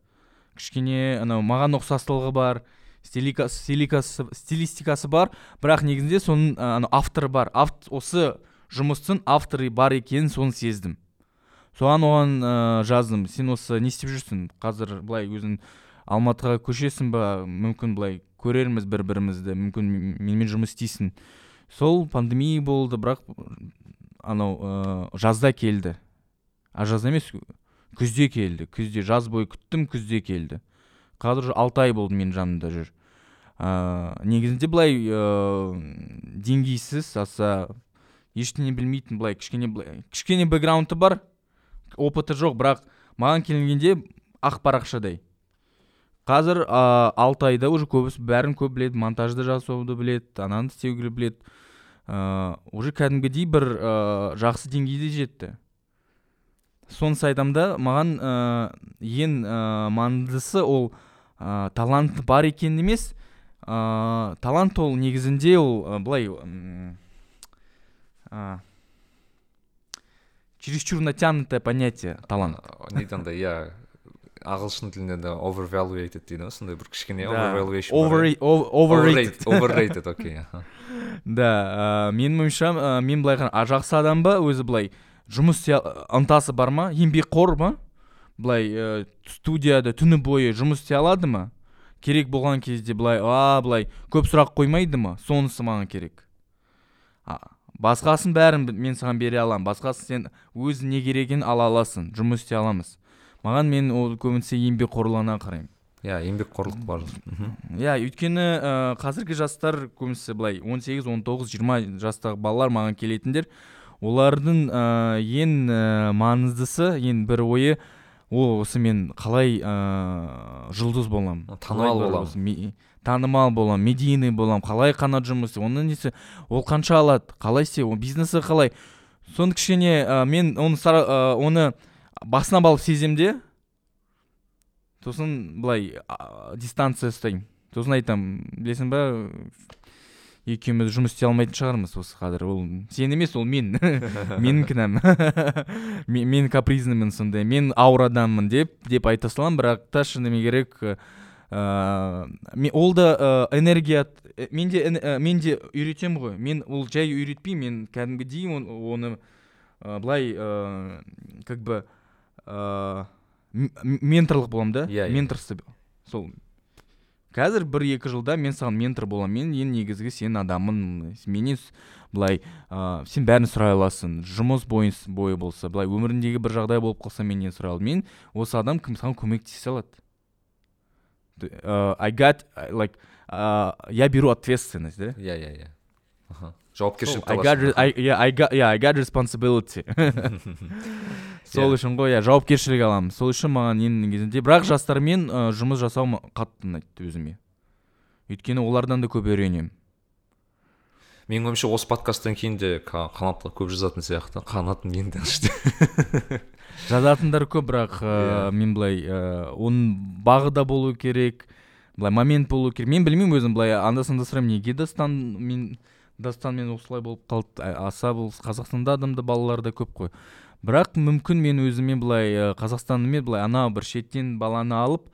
Кішкене анау маған ұқсастылығы бар. Стиликасы стилистикасы бар. Бірақ негізінде соның анау авторы бар. Авт, осы жұмыстың авторы бар екенін соны сездім. Соған оған ә, жаздым. Сен осы не істеп жүрсің? Қазір былай өзің алматыға көшесің ба? Мүмкін былай көрерміз бір бірімізді мүмкін менімен жұмыс істейсің. Сол пандемия болды бірақ анау ә, жазда келді. А жазда емес күзде келді. Күзде жаз бойы күттім күзде келді. Қазір уже алты ай болды менің жанымда жүр. Ыыы негізінде былай ыыы деңгейсіз аса ештеңе білмейтін былай кішкене былай кішкене бэкграунды бар опыты жоқ бірақ маған келгенде ақ парақшадай. Қазір ыыы алты айда уже көбісі бәрін көп біледі монтажды жасауды біледі ананы істеуді біледі. Ыыы уже кәдімгідей бір ыыы жақсы деңгейде жетті. Сонысы айтамын да маған ыыы ең ыыы маңыздысы ол ә, талант бар екенін емес. Ә, талант ол негізінде ол ә, былай а, чересчур натянутое понятие талант. Ә, не андай иә ағылшын тілінде де overvaluated дейді ғой сондай бір кішкене Да. overvaluation иә. overrated. Overrated окей да ә, менің ойымша ә, мен былай жақсы адам ба? Өзі былай жұмыс ынтасы бар ма? Еңбекқор ма? Былай ә, студияда түні бойы жұмыс істей алады ма керек болған кезде былай а былай көп сұрақ қоймайды ма сонысы маған керек а, басқасын бәрін мен саған бере аламын басқасын сен өзі не керек екенін ала аласың жұмыс істей аламыз. Маған мен ол көбінесе еңбекқорлығына қараймын. Иә еңбекқорлық бар. Иә өйткені ә, қазіргі жастар көбінесе былай 18 19 20 жастағы балалар маған келетіндер. Олардың ә, ең ә, маңыздысы ең бір ойы ол осы мен қалай ә, жұлдыз боламын Танымал боламын. танымал боламын медийный боламын қалай қанат жұмыс оның несі ол қанша алады қалай істе ол бизнесі қалай соны кішкене ә, мен оны сара- ә, оны басынан алып сеземін де сосын былай а, дистанция ұстаймын сосын айтамын білесің ба екеуміз жұмыс істей алмайтын шығармыз осы қазір ол сен емес ол мен. Менің кінәм. Мен, мен капризнымын сондай. Мен ауыр адаммын деп деп айта саламын бірақ та шынымен керек ыыы мен- ол да ә, энергия э, мен де э, мен де үйретемін ғой. Мен ол жай үйретпеймін. Мен кәдімгідей он- оны ә, былай ә, как бы ә, м- менторлық боламын да. Иә, иә. менторство сол. Қазір бір екі жылда мен саған ментор боламын. Мен ең негізгі сенің адамың. Менен былай ә, сен бәрін сұрай аласың. Жұмыс бойын бойы болса былай өміріндегі бір жағдай болып қалса менен сұрай ал мен осы адам кім? Саған көмектесе алады ә, I got like ә, я беру ответственность да? Иә иә иә жауапкершілікті I got, аласың, re- I, yeah, I got, yeah, I got responsibility. Сол үшін ғой иә жауапкершілік аламын. Сол үшін маған ең негізінде бірақ жастармен ә, жұмыс жасау қатты ұнайды өзіме. Өйткені олардан да көп үйренемін. Менің ойымша осы подкасттан кейін де қанатқа көп жазатын сияқты. Қанат енді жазатындар көп бірақ ә, мен былай ә, оның бағы да болу керек былай момент болу керек. Мен білмеймін өзім былай анда санда сұраймын неге дастан мен дастанмен осылай болып қалды. А- аса бұл қазақстанда адамда балалар да көп қой. Бірақ мүмкін мен өзіме былай ә, қазақстанмен былай анау бір шеттен баланы алып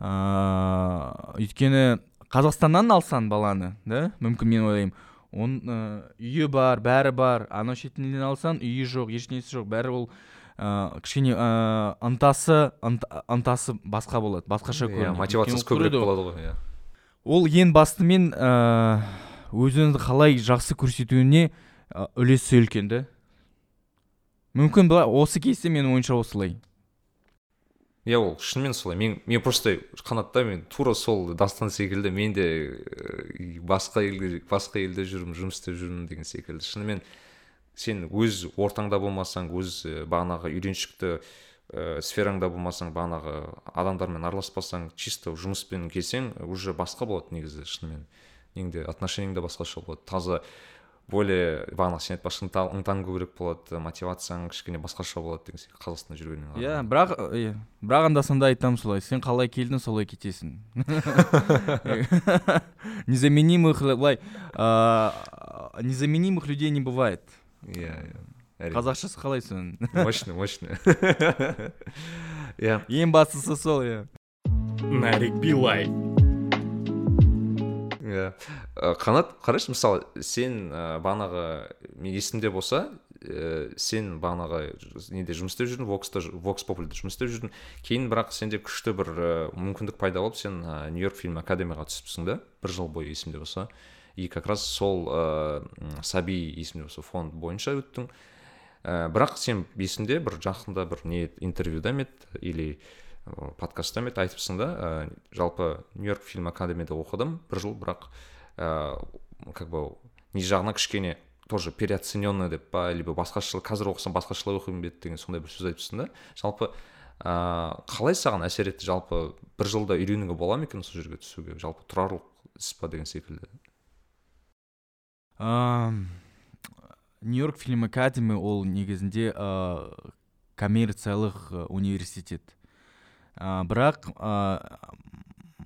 ыыы өйткені қазақстаннан алсаң баланы да? Мүмкін мен ойлаймын. Оның ә, үйі бар бәрі бар. Анау шетінен алсаң үйі жоқ ешнесі жоқ. Бәрі ол ыыы кішкене ыыы ынтасы ынт- ынтасы басқа болады басқаша иә көрінеді. мотивациясы Өйткені көбірек болады ғой иә. Ол ең бастымен ыыы өзіңді қалай жақсы көрсетуіне үлесі үлкен да. Мүмкін былай осы кезде менің ойымша осылай. Иә ол шынымен солай. Мен мен просто қанатта мен тура сол дастан секілді мен де э, басқа елге басқа елде жүрмін жұмыс істеп жүрмін деген секілді. Шынымен сен өз ортаңда болмасаң өз э, бағанағы үйреншікті ә, сфераңда болмасаң бағанағы адамдармен араласпасаң чисто жұмыспен келсең уже басқа болады негізі шынымен. Неңде отношениең де басқаша болады таза более бағанағы сен айтпақшы ынта- ынтаң көбірек болады мотивацияң кішкене басқаша болады деген сияқты қазақстанда жүргеннен иә бірақ иә бірақ анда санда айтамын солай. Сен қалай келдің солай кетесің. Незаменимых былай ыыы незаменимых людей не бывает. Иә иә. Қазақшасы қалай соның? Мощный мощный. Иә. Ең бастысы сол иә. Нарик билай иә. Ә, қанат қарашы мысалы сен ә, бағанағы мен есімде болса ә, сен бағанағы неде жұмыс істеп жүрдің? Вокста вокс популярда жұмыс істеп жүрдің. Кейін бірақ сенде күшті бір ә, мүмкіндік пайда болып сен нью йорк фильм академияға түсіпсің да бір жыл бойы есімде болса. И как раз сол ә, м, саби есімде болса фонд бойынша өттің. Ә, бірақ сен есімде бір жақында бір не интервьюда ма еді? Или подкастта айтыпсың да. Ә, жалпы нью йорк фильм академияда оқыдым бір жыл бірақ ә, как бы не жағына кішкене тоже переоцененный деп па либо басқаша қазір оқысам басқашалай оқимын еді деген сондай бір сөз айтыпсың да. Жалпы ә, қалай саған әсер етті? Жалпы бір жылда үйренуге бола ма екен сол жерге түсуге? Жалпы тұрарлық іс па деген секілді? Нью йорк фильм академи ол негізінде ыыы коммерциялық университет. Ә, бірақ ә,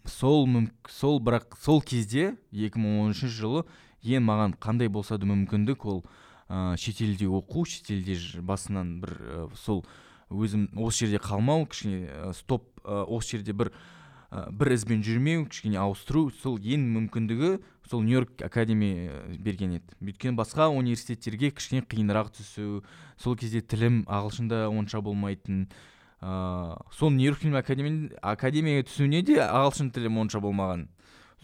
сол мүм- сол бірақ сол кезде 2013 жылы ең маған қандай болса да мүмкіндік ол ә, шетелде оқу шетелде басынан бір ә, сол өзім осы жерде қалмау кішкене ә, стоп ә, осы жерде бір ә, бір ізбен жүрмеу кішкене ауыстыру сол ең мүмкіндігі сол нью йорк академи ә, берген еді. Өйткені басқа университеттерге кішкене қиынырақ түсу сол кезде тілім ағылшында онша болмайтын ыыы сол нью йорк фильм академи академияға түсуіне де ағылшын тілім онша болмаған.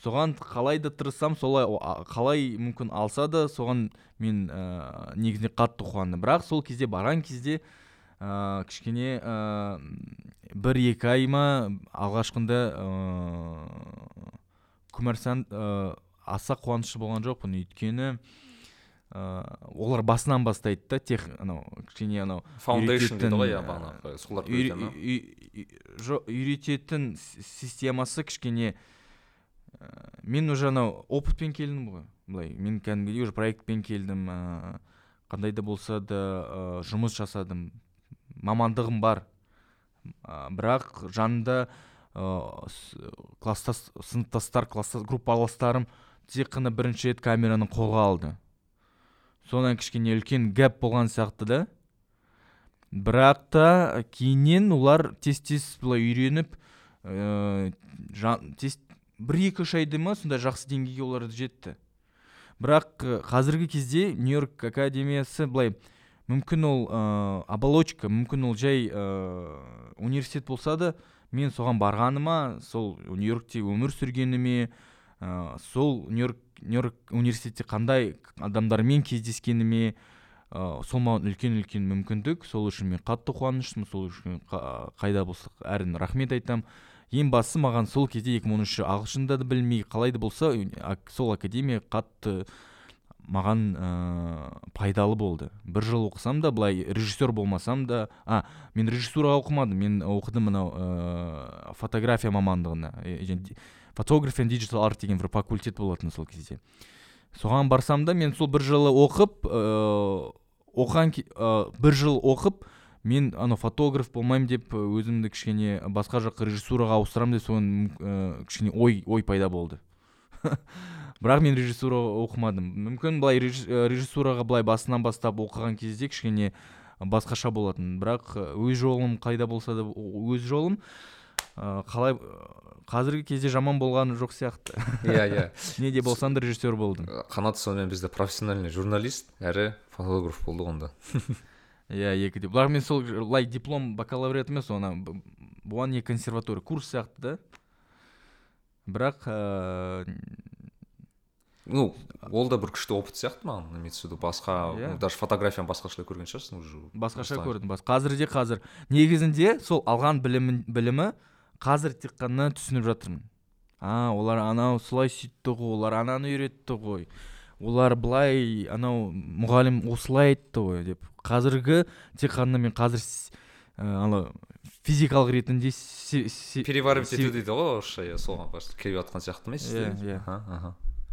Соған қалай да тырыссам солай қалай мүмкін алса да соған мен ә, негізінде қатты қуандым. Бірақ сол кезде барған кезде ә, кішкене ә, бір екі ай ма алғашқында ә, ә, аса қуанышты болған жоқпын. Өйткені ә, олар басынан бастайды да тех анау кішкене анау фаундейшн дейді ғой иә үйрететін, бағанағы солар системасы кішкене ә, мен уже анау опытпен келдім ғой. Былай мен кәдімгідей уже проектпен келдім ә, қандай да болса да ә, жұмыс жасадым. Мамандығым бар. Ә, бірақ жанында ә, с- класстас сыныптастар класстас группаластарым тек қана бірінші рет камераны қолға алды. Содан кішкене үлкен гэп болған сияқты да. Бірақ та кейіннен олар тез тез былай үйреніп ә, тез бір екі үш айда ма сондай жақсы деңгейге олар жетті. Бірақ қазіргі кезде нью йорк академиясы былай мүмкін ол ә, оболочка мүмкін ол жай ә, университет болса да мен соған барғаныма сол нью йоркте өмір сүргеніме ә, сол нью йорк университетте қандай адамдармен кездескеніме ә, сол маған үлкен үлкен мүмкіндік. Сол үшін мен қатты қуаныштымын. Сол үшін қа- қайда болса әрін рахмет айтамын ең бастысы маған сол кезде 2013 ағылшында да білмей қалай да болса сол академия қатты маған ә, пайдалы болды. Бір жыл оқысам да былай режиссер болмасам да а мен режиссура оқымадым. Мен оқыдым мынау ә, фотография мамандығына. Және ди- photography and digital art деген бір факультет болатын сол кезде. Соған барсам да мен сол бір жылы оқып ыыы оқыған ә, бір жыл оқып мен анау фотограф болмаймын деп өзімді кішкене басқа жаққа режиссураға ауыстырамын деп соны ә, кішкене ой ой пайда болды. Бірақ мен режиссура оқымадым. Мүмкін былай режи- режиссураға былай басынан бастап оқыған кезде кішкене басқаша болатын. Бірақ өз жолым қайда болса да өз жолым қалай қазіргі кезде жаман болғаны жоқ сияқты. Иә иә. Не де болсам да режиссер болдым қанат сонымен бізде профессиональный журналист әрі фотограф болды онда. Иә екі де бірақ мен сол былай диплом бакалавриат емес оны бұған не консерватория курс сияқты да. Бірақ ну ол да бір күшті опыт сияқты маған имеется в виду. Басқа Иә. даже фотографияны басқашалай көрген шығарсың уже. Басқаша көрдім. Қазір де қазір. Негізінде сол алған білімі қазір тек қана түсініп жатырмын. А олар анау солай сөйтті ғой олар ананы үйретті ғой. Олар былай анау мұғалім осылай айтты ғой деп. Қазіргі тек қана мен қазір ә, анау физикалық ретінде переваривать ету дейді ғой орысша иә соған келіп жатқан сияқты ма Иә, иә.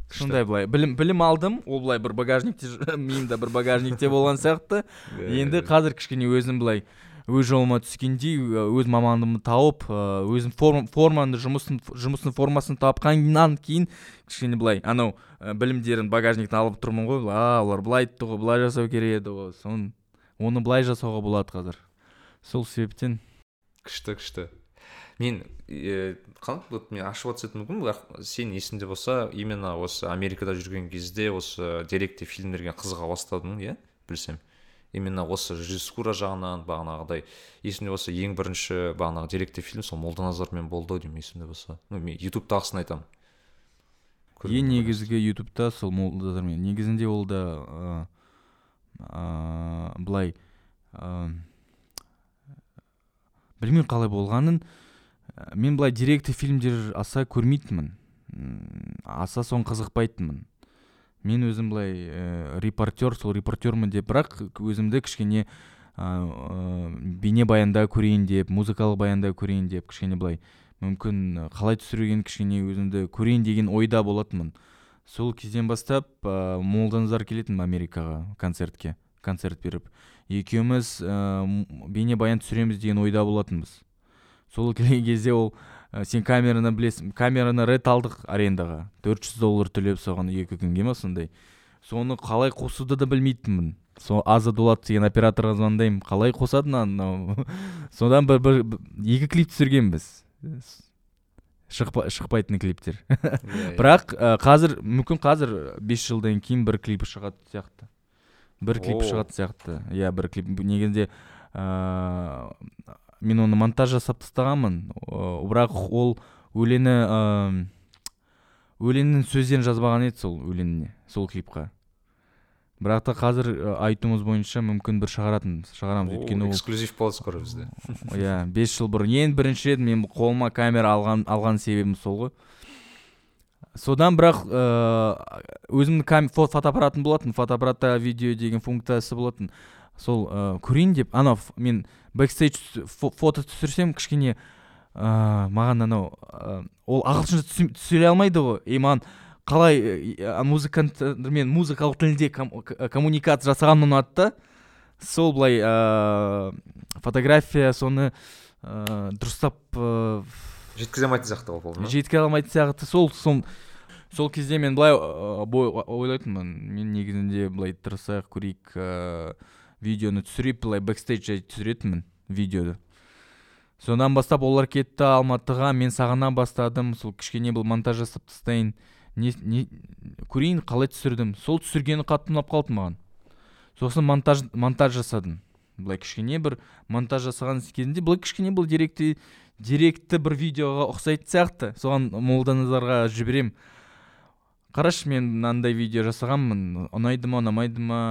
сондай былай. Білім білім алдым ол былай бір багажникте миымда бір багажникте болған сияқты. Иә, енді иә. қазір кішкене өзім былай өз жолыма түскендей ö- өз мамандығымды тауып ыыы, өзім форм, форманы жұмысын жұмыстың формасын тапқаннан кейін кішкене былай анау ә, білімдерін багажниктен алып тұрмын ғой. А олар былай айтты ғой былай жасау керек еді ғой. Соны оны былай жасауға болады қазір. Сол себептен күшті күшті. Мен е, қанат вот мен ашып өтсем мүмкін бірақ сен есіңде болса именно осы америкада жүрген кезде осы деректі фильмдерге қызыға бастадың иә? Білсем. Именно осы режиссура жағынан бағанағыдай есімде болса ең бірінші бағанағы деректі фильм сол молданазармен болды ау деймін есімде болса. Ну мен ютубтағысын айтамын. Ең негізгі ютубта сол молдазармен негізінде ол да ыыы ыыы, былай ыыы, білмеймін қалай болғанын ә, мен былай деректі фильмдер аса көрмейтінмін. Аса соған қызықпайтынмын. Мен өзім былай ә, репортер сол репортермін деп бірақ өзімді кішкене ыыы бейнебаянда көрейін деп музыкалық баянда көрейін деп кішкене былай мүмкін ы, қалай түсірген кішкене өзімді көрейін деген ойда болатынмын. Сол кезден бастап ә, молданазар келетін америкаға концертке концерт беріп. Екеуміз ә, бейнебаян түсіреміз деген ойда болатынбыз. Сол кезде ол ә, сен камераны білесің камераны рет алдық арендаға. 400 доллар төлеп соған екі күнге ма сондай соны қалай қосуды да білмейтінмін. Сол аза дулат деген операторға звондаймын. Қалай қосады мынау? Содан бір, бір, екі клип түсіргенбіз шықпайтын клиптер. Иә, бірақ ә, қазір мүмкін қазір бес жылдан кейін бір клип шығады сияқты. Бір клип шығатын сияқты. Иә бір клип. Негізінде ә, мен оны монтаж жасап тастағанмын. Бірақ ол өлеңі ә, өлеңнің сөздерін жазбаған еді сол өлеңіне сол клипқа. Бірақ та қазір ә, айтуымыз бойынша мүмкін бір шығаратын шығарамыз. Өйткені ол эксклюзив болады скоро бізде. Иә бес жыл бұрын. Ең бірінші рет мен қолыма камера алған алған себебім сол ғой. Содан бірақ ыыы өзімнің фотоаппаратым болатын. Фотоаппаратта видео деген функциясы болатын. Сол ыыы көрейін деп. Анау мен бэкстейдж фо- фото түсірсем кішкене ыыы маған анау ы, ол ағылшынша түсі- түсіре алмайды ғой. И маған қалай музыкантмен музыкалық тілде ком- коммуникация жасаған ұнады да сол былай ыыы фотография соны ыыы дұрыстап ыыы жеткізе алмайтын сияқты болды ма жеткізе алмайтын сияқты. Сол сол сол кезде мен былай ойлайтынмын. Мен негізінде былай тырысайық көрейік ыыы видеоны түсірейік былай бэкстейдж түсіретінмін видеоды. Содан бастап олар кетті алматыға мен сағына бастадым сол кішкене бұл монтаж жасап тастайын. Не, не көрейін қалай түсірдім. Сол түсіргені қатты ұнап қалды маған. Сосын монтаж монтаж жасадым. Былай кішкене бір монтаж жасаған кезінде былай кішкене бұл деректі деректі бір видеоға ұқсайтын сияқты. Соған молданазарға жіберем. Қарашы мен мынандай видео жасағанмын ұнайды ма ұнамайды ма?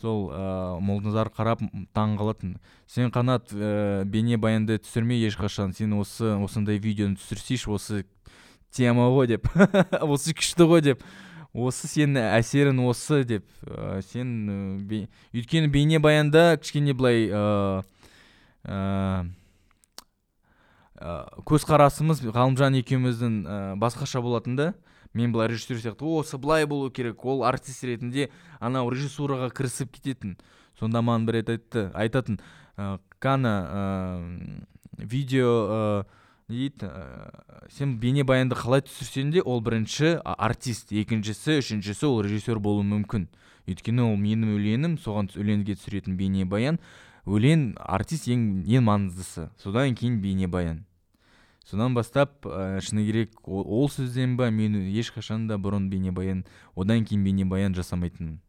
Сол ыыы молданазар қарап м, таң қалатын. Сен қанат ә, бейнебаянды түсірме ешқашан. Сен осы осындай видеоны түсірсейші осы тема ғой деп. Осы күшті ғой деп. Осы сенің әсерің осы деп. Ә, сен ә, өйткені бейнебаянда кішкене былай ә, ә, көзқарасымыз ғалымжан екеуміздің ә, басқаша болатын да. Мен былай режиссер сияқты осы былай болу керек ол артист ретінде анау режиссураға кірісіп кететін сонда маған бір рет айтты айтатын ә, кана ә, видео ә, дейді ә, сен бейнебаянды қалай түсірсең де ол бірінші артист екіншісі үшіншісі ол режиссер болуы мүмкін өйткені ол менің өлеңім соған өлеңге түсіретін бейнебаян. Өлең артист ең ең маңыздысы. Содан кейін бейнебаян. Содан бастап ә, шыны керек ол, сөзден ба мен ешқашан да бұрын бейнебаян одан кейін бейнебаян жасамайтынмын.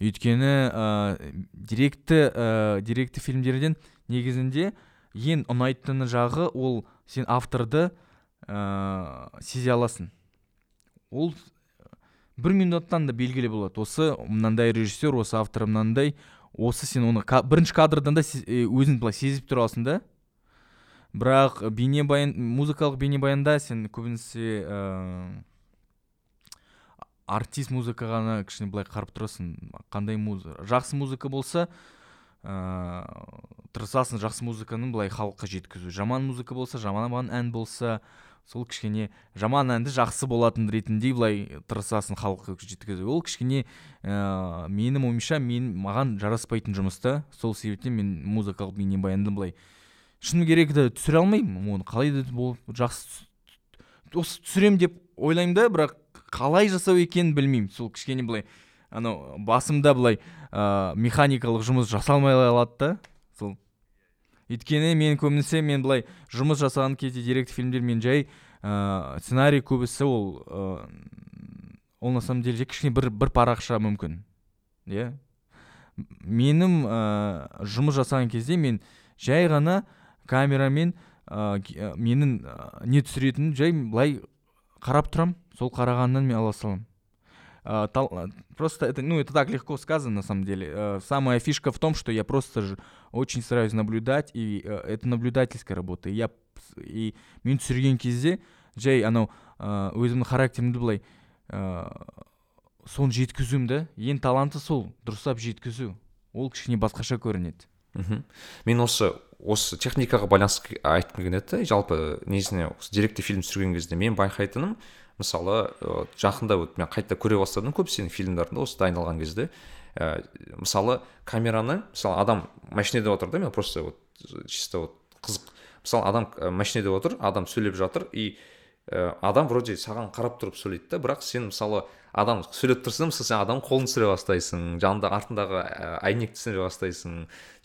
Өйткені ә, директі ә, директі фильмдерден негізінде ең ұнайтыны жағы ол сен авторды ә, сезе аласың. Ол бір минуттан да белгілі болады. Осы мынандай режиссер осы автор мынандай осы сен оны бірінші кадрдан да е, өзің былай сезіп тұрасың да. Бірақ бейнебаян музыкалық бейнебаянда сен көбінесе ыыы артист музыка ғана кішкене былай қарап тұрасың. Қандай музыка жақсы музыка болса ыыы тырысасың. Жақсы музыканы былай халыққа жеткізу. Жаман музыка болса жаман ән болса сол кішкене жаман әнді жақсы болатын ретінде былай тырысасың халыққа жеткізу. Ол кішкене ыыы менің ойымша мен маған жараспайтын жұмыс та. Сол себептен мен музыкалық бейнебаянды былай шыны керек да түсіре алмаймын. Оны қалай да болып жақсы осы түсірем деп ойлаймын да бірақ қалай жасау екенін білмеймін. Сол кішкене былай анау басымда былай ыыы механикалық жұмыс жасалмай қалады да. Сол. Өйткені мен көбінесе мен былай жұмыс жасаған кезде деректі фильмдер мен жай ыыы сценарий көбісі ол ол на самом деле кішкене бір бір парақша мүмкін. Иә. Менің ыыы жұмыс жасаған кезде мен жай ғана камерамен ы, менің ы, не түсіретінін жай былай қарап тұрам сол қарағаннан мен ала саламын а, просто это, ну, это так легко сказано, на самом деле. Э, Самая фишка в том, что я просто ж очень стараюсь наблюдать, и э, это наблюдательская работа. И я и мен түсірген кезде жай анау ә, өзімнің характерімді былай ә, соны жеткізуім да. Ең таланты сол дұрыстап жеткізу. Ол кішкене басқаша көрінеді. Мхм. Мен осы осы техникаға байланысты айтқым келген еді да, жалпы негізінде осы деректі фильм түсірген кезде мен байқайтыным мысалы жақында вот мен қайта көре бастадым көп сенің фильмдеріңді осы дайындалған кезде. Ә, мысалы камераны мысалы адам машинада отыр да мен просто вот чисто вот қызық. Мысалы адам машинеде отыр адам сөйлеп жатыр и адам вроде саған қарап тұрып сөйлейді да бірақ сен мысалы адам сөйлеп тұрса мысалы сен адамның қолын түсіре бастайсың жанында артындағы ә, әйнекті түсіре бастайсың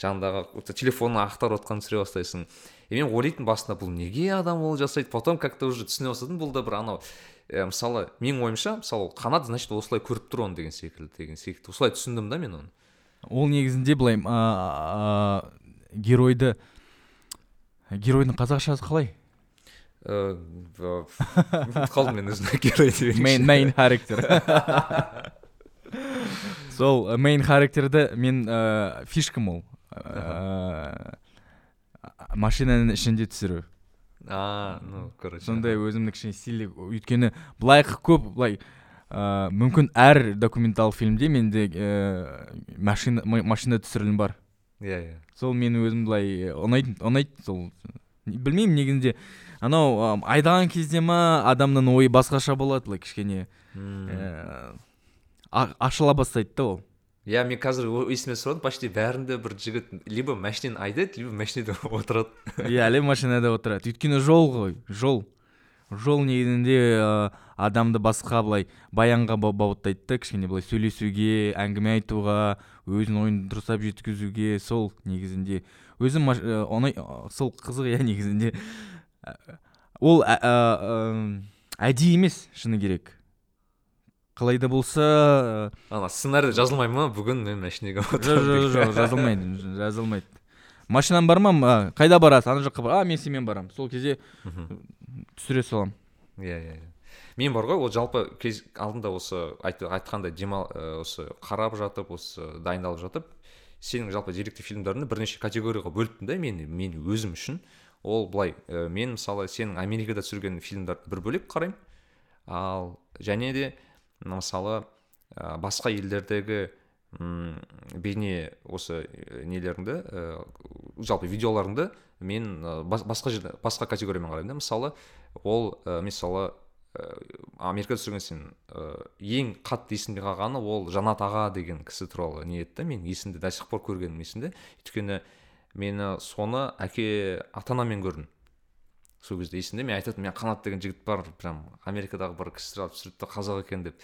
жанындағы телефонын ақтарып отқанын түсіре бастайсың. И мен ойлайтынмын басында бұл неге адам ол жасайды? Потом как то уже түсіне бастадым бұл да бір анау ә, мысалы менің ойымша мысалы қанат значит осылай көріп тұр оны деген секілді деген секілді. Осылай түсіндім да мен оны. Ол негізінде былай а, геройды геройдың қазақшасы қалай? Қалдым мен өзім герой мейн мейн характер сол мейн характерді мен ә, фишкам ол машинаның ішінде түсіру. А ну короче сондай өзімнің кішкене стильдік өйткені былай көп былай ә, мүмкін әр документалды фильмде менде ә, машина ма- машина түсірілім бар. Иә иә. Сол мен өзім былай ұнайды ұнайды сол. Білмеймін негізінде анау айдаған кезде ма адамның ойы басқаша болады былай кішкене. Ә, ашыла бастайды да ол. Иә мен қазір есіме түсіріп почти бәрінде бір жігіт либо машинаны айдайды либо машинада отырады. Иә әлем машинада отырады. Өйткені жол ғой жол. Жол негізінде ә, адамды басқа былай баянға ба- баптайды да кішкене былай сөйлесуге әңгіме айтуға өзінің ойын дұрыстап жеткізуге сол негізінде. Өзім ә, ә, сол қызық иә негізінде. Ол әдейі емес шыны керек. Қалай да болса ана сценарий жазылмай ма? Бүгін мен машинаға жоқ жоқ жазылмайды жазылмайды. Машинам бар ма? Қайда барасың? Ана жаққа бар. А мен сенімен барамын. Сол кезде түсіре саламын иә иә иә. Мен бар ғой ол жалпы кез алдында осы айт, айтқандай демал осы қарап жатып осы дайындалып жатып сенің жалпы деректі фильмдеріңді бірнеше категорияға бөліптім да мен мен өзім үшін. Ол былай ә, мен мысалы сенің америкада түсірген фильмдерді бір бөлек қараймын. Ал және де мысалы ә, басқа елдердегі м, бейне осы нелеріңді ә, жалпы видеоларыңды мен ә, бас- басқа жерде басқа категориямен қараймын да. Мысалы ол ә, мысалы ә, америкада түсірген сен ә, ең қатты есімде қалғаны ол жанат аға деген кісі туралы да мен есімде до сих пор көргенім есімде. Өйткені мені соны әке ата анаммен көрдім. Сол кезде есімде мен айтатынмын мен қанат деген жігіт бар прям америкадағы бір кісі алып түсірді да қазақ екен деп.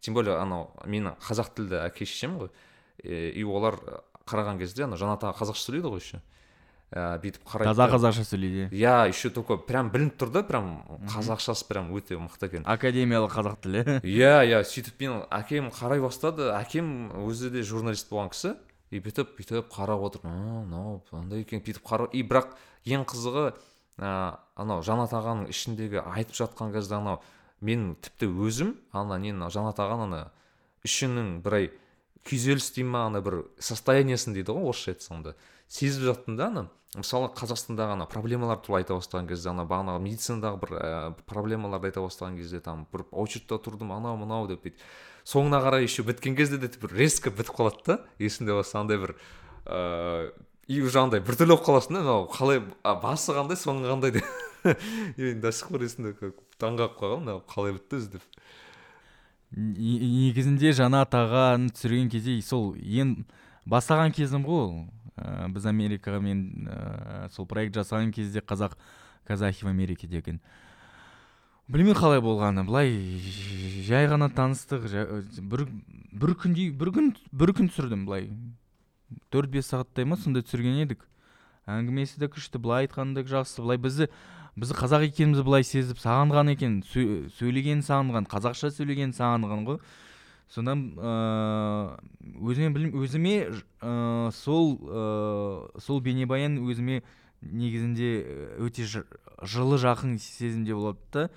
Тем более анау менің қазақ тілді әке шешем ғой. И олар қараған кезде ана жанат аға қазақша сөйлейді ғой еще. Ә, бүйтіп қарайды таза қазақша сөйлейді. Иә еще такой прям білініп тұр да прям қазақшасы прям өте мықты екен. Академиялық қазақ тілі. Иә иә сөйтіп мен әкем қарай бастады. Әкем өзі де журналист болған кісі. И бүйтіп бүйтіп қарап отыр. «А, мынау андай екен бүйтіп қарап и бірақ ең қызығы ә, анау жанат ағаның ішіндегі айтып жатқан кезде анау мен тіпті өзім ана нені жанат ағаның ана ішінің бір күйзеліс дей ма ана бір состояниесін дейді ғой орысша айтсам да сезіп жаттым да ана мысалы қазақстандағы ана проблемалар туралы айта бастаған кезде ана бағанағы медицинадағы бір ә, проблемаларды айта бастаған кезде там бір очередьте тұрдым анау мынау деп бүйтіп. Соңына қарай еще біткен кезде де бір резко бітіп қалады да. Есімде болса андай бір ыыы и уже андай біртүрлі болып қаласың да. Мынау қалай басы қандай соңы қандай деп. Мен до сих пор есімде как таңқалып қалғанмын мынау қалай бітті өзі деп. Не- негізінде жанат ағаны түсірген кезде сол ең бастаған кезім ғой ол. Ә, біз америкаға мен ә, сол проект жасаған кезде қазақ казахи в америке деген. Білмеймін қалай болғаны былай жай ғана таныстық жа- бір бір күндей бір күн бір күн түсірдім былай. Төрт бес сағаттай ма сондай түсірген едік. Әңгімесі де күшті былай айтқаны да жақсы былай бізді бізді қазақ екенімізді былай сезіп сағынған екен. Сө- сөйлегенін сағынған қазақша сөйлегенін сағынған ғой. Содан ыыы өзіме білмеймін өзіме ыыы сол ыыы сол бейнебаян өзіме негізінде өте жылы жақын сезімде болады да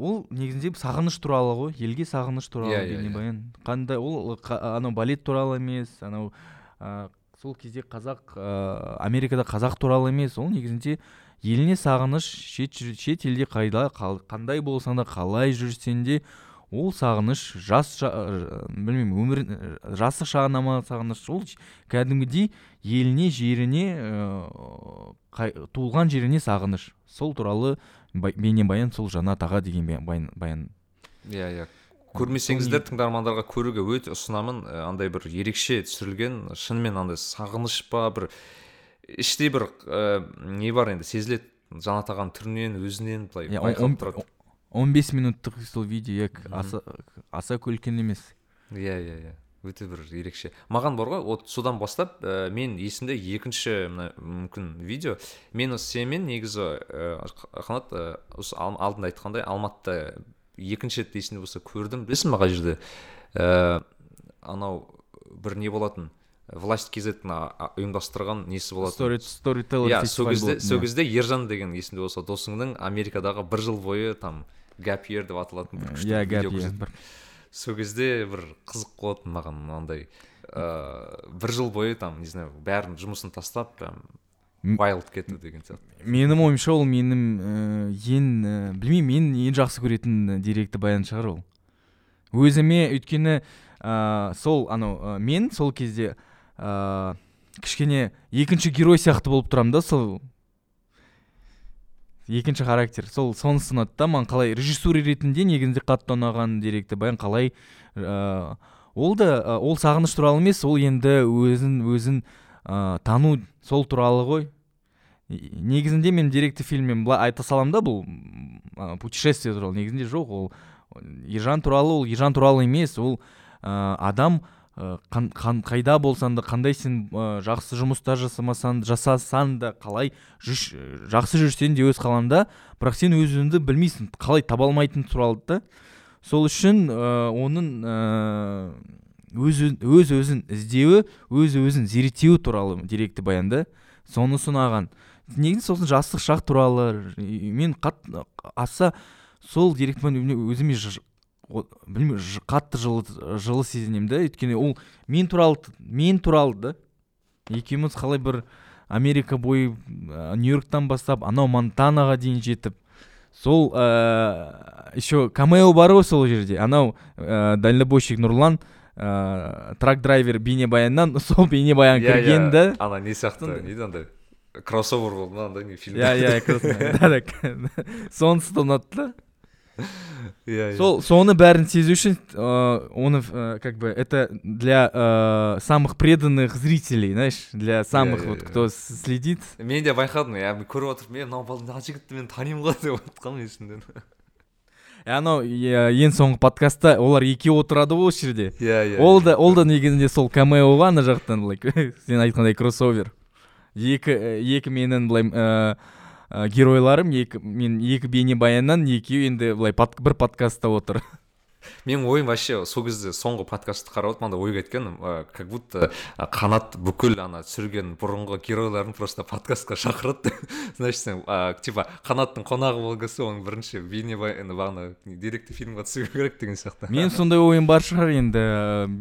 ол негізінде сағыныш туралы ғой елге сағыныш туралы Иә, иә, иә. бейнебаян қандай ол қа- анау балет туралы емес анау ә, сол кезде қазақ ә, америкада қазақ туралы емес ол негізінде еліне сағыныш шет, шет елде қайда қандай болсаң да қалай жүрсең де ол сағыныш жас жа- ә, білмеймін өмір ә, жастық шағына ма сағыныш. Ол кәдімгідей еліне жеріне ә, қай- туылған жеріне сағыныш. Сол туралы бейнебаян сол жанат аға деген баян, баян. Иә иә. Көрмесеңіздер тыңдармандарға көруге өте ұсынамын. Андай бір ерекше түсірілген шынымен андай сағыныш па бір іштей бір ә, не бар енді сезіледі. Жанат ағаның түрінен өзінен былай Иә, байқалып тұрады. Он бес минуттық сол видео иә аса аса үлкен емес. Иә иә иә. Өте бір ерекше. Маған бар ғой вот содан бастап ә, мен есімде екінші мына мүмкін видео. Мен осы сенімен негізі ә, қанат ә, осы ал- алдында айтқандай алматыда екінші рет есімде болса көрдім. Білесің ба қай жерде? Ә, анау бір не болатын? Власть kz ұйымдастырған несі болатын? Стори сторителлер иә сол кезде сол иә. кезде ержан деген есімде болса досыңның америкадағы бір жыл бойы там gap year деп аталатын бір күшті иә сол кезде бір қызық болатын маған мынандай ыыы бір жыл бойы там не знаю бәрін жұмысын тастап прям wild кету деген сияқты. менің ойымша ол менің ә, ең ә, білмеймін мен ең жақсы көретін деректі баян шығар ол. Өзіме өйткені ә, сол анау ә, мен сол кезде ә, кішкене екінші герой сияқты болып тұрамын да сол екінші характер. Сол сонысы ұнады да маған қалай режиссура ретінде негізінде қатты ұнаған деректі баян қалай ә, ол да ә, ол сағыныш туралы емес ол енді өзін өзін ә, тану сол туралы ғой. Негізінде мен деректі фильммен былай айта саламын да бұл а, путешествие туралы негізінде жоқ. Ол ержан туралы ол ержан туралы емес ол ә, адам ә, қан- қан- қайда болсаң да қандай сен ә, жақсы жұмыстар жасамасаң жасасаң да қалай жүш, жақсы жүрсең де өз қалаңда. Бірақ сен өз өзіңді білмейсің қалай таба алмайтын туралы да. Сол үшін ә, оның ә, өз өз өзін іздеуі өз өзін зерттеуі туралы деректі баянда соны ұнаған негізі сосын жастық шақ туралы мен қатты аса сол деректі өзіме білмеймін қатты жылы жылы сезінемін да өйткені ол мен туралы мен туралы да екеуміз қалай бір америка бойы ә, нью йорктан бастап анау монтанаға дейін жетіп сол ә, еще камео бар ғой сол жерде анау ә, дальнобойщик нұрлан ә, трак драйвер бейнебаяннан сол бейнебаян Иә, кірген иә, да. Ана не сияқты не дейді андай кроссовер болды ма андай не фильм? Иә иә сонысы да ұнады да. иә сол соны бәрін сезу үшін ә, оны ә, как бы это для ә, самых преданных зрителей знаешь для самых вот кто следит. Мен де байқадым иә мен көріп отырып мен мынау мына жігітті мен танимын ғой деп отқанмын есімнен Е, анау е, ең соңғы подкастта олар екеуі отырады ғой осы жерде. Иә иә ол да ол да негізінде сол камео ғой ана жақтан былай сен айтқандай кроссовер екі ә, екі менің былай ә, геройларым екі мен екі бейнебаяннан екеуі енді былай бір подкастта отыр. Менің ойым вообще сол кезде соңғы подкастты қарап отырып мынандай ойға кеткен ә, как будто ә, қанат бүкіл ана түсірген бұрынғы геройларын просто подкастқа шақырады. Значит сен ә, типа қанаттың қонағы болған кезде оның бірінші бейнебаяны бағана деректі фильмға түсу керек деген сияқты. Мен сондай ойым бар шығар енді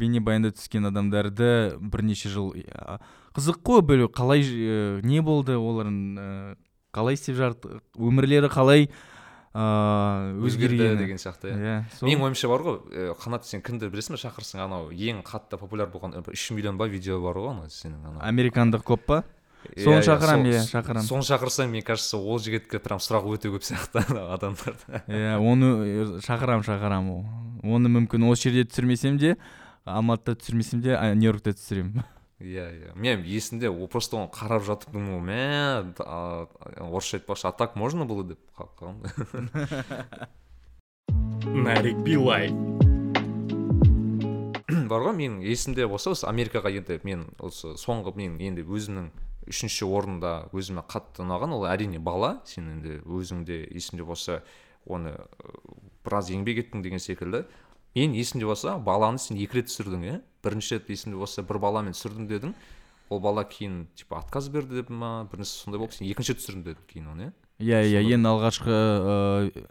бейнебаянда түскен адамдарды бірнеше жыл қызық қой қалай не болды олардың қалай істеп жатыр өмірлері қалай ыыы өзгерді деген сияқты иә. Иә менің ойымша бар ғой қанат сен кімді білесің ба шақырсың анау ең қатты популяр болған үш миллион ба видео бар ғой анау сенің анау. Американдық көп па? Иә, соны иә, шақырамын, иә, шақырамын. соны шақырсаң мне кажется ол жігітке прям сұрақ өте көп сияқты анау адамдарда. Иә оны шақырамын шақырамын оны мүмкін осы жерде түсірмесем де алматыда түсірмесем де нью йоркта түсіремін иә иә. Мен есімде просто оны қарап жатып думаю мә а, орысша айтпақшы а так можно было деп қалып қалғанмын Нарик Билай. бар ғой менің есімде болса осы америкаға енді мен осы соңғы мен енді өзімнің үшінші орында өзіме қатты ұнаған ол әрине бала. Сен енді өзіңде есімде болса оны біраз еңбек еттің деген секілді. Мен есімде болса баланы сен екі рет түсірдің иә? Бірінші рет есімде болса бір баламен түсірдім дедің ол бала кейін типа отказ берді деп ма бір нәрсе сондай болып сен екінші рет түсірдім дедің кейін оны иә? Иә иә ең алғашқы ыыы,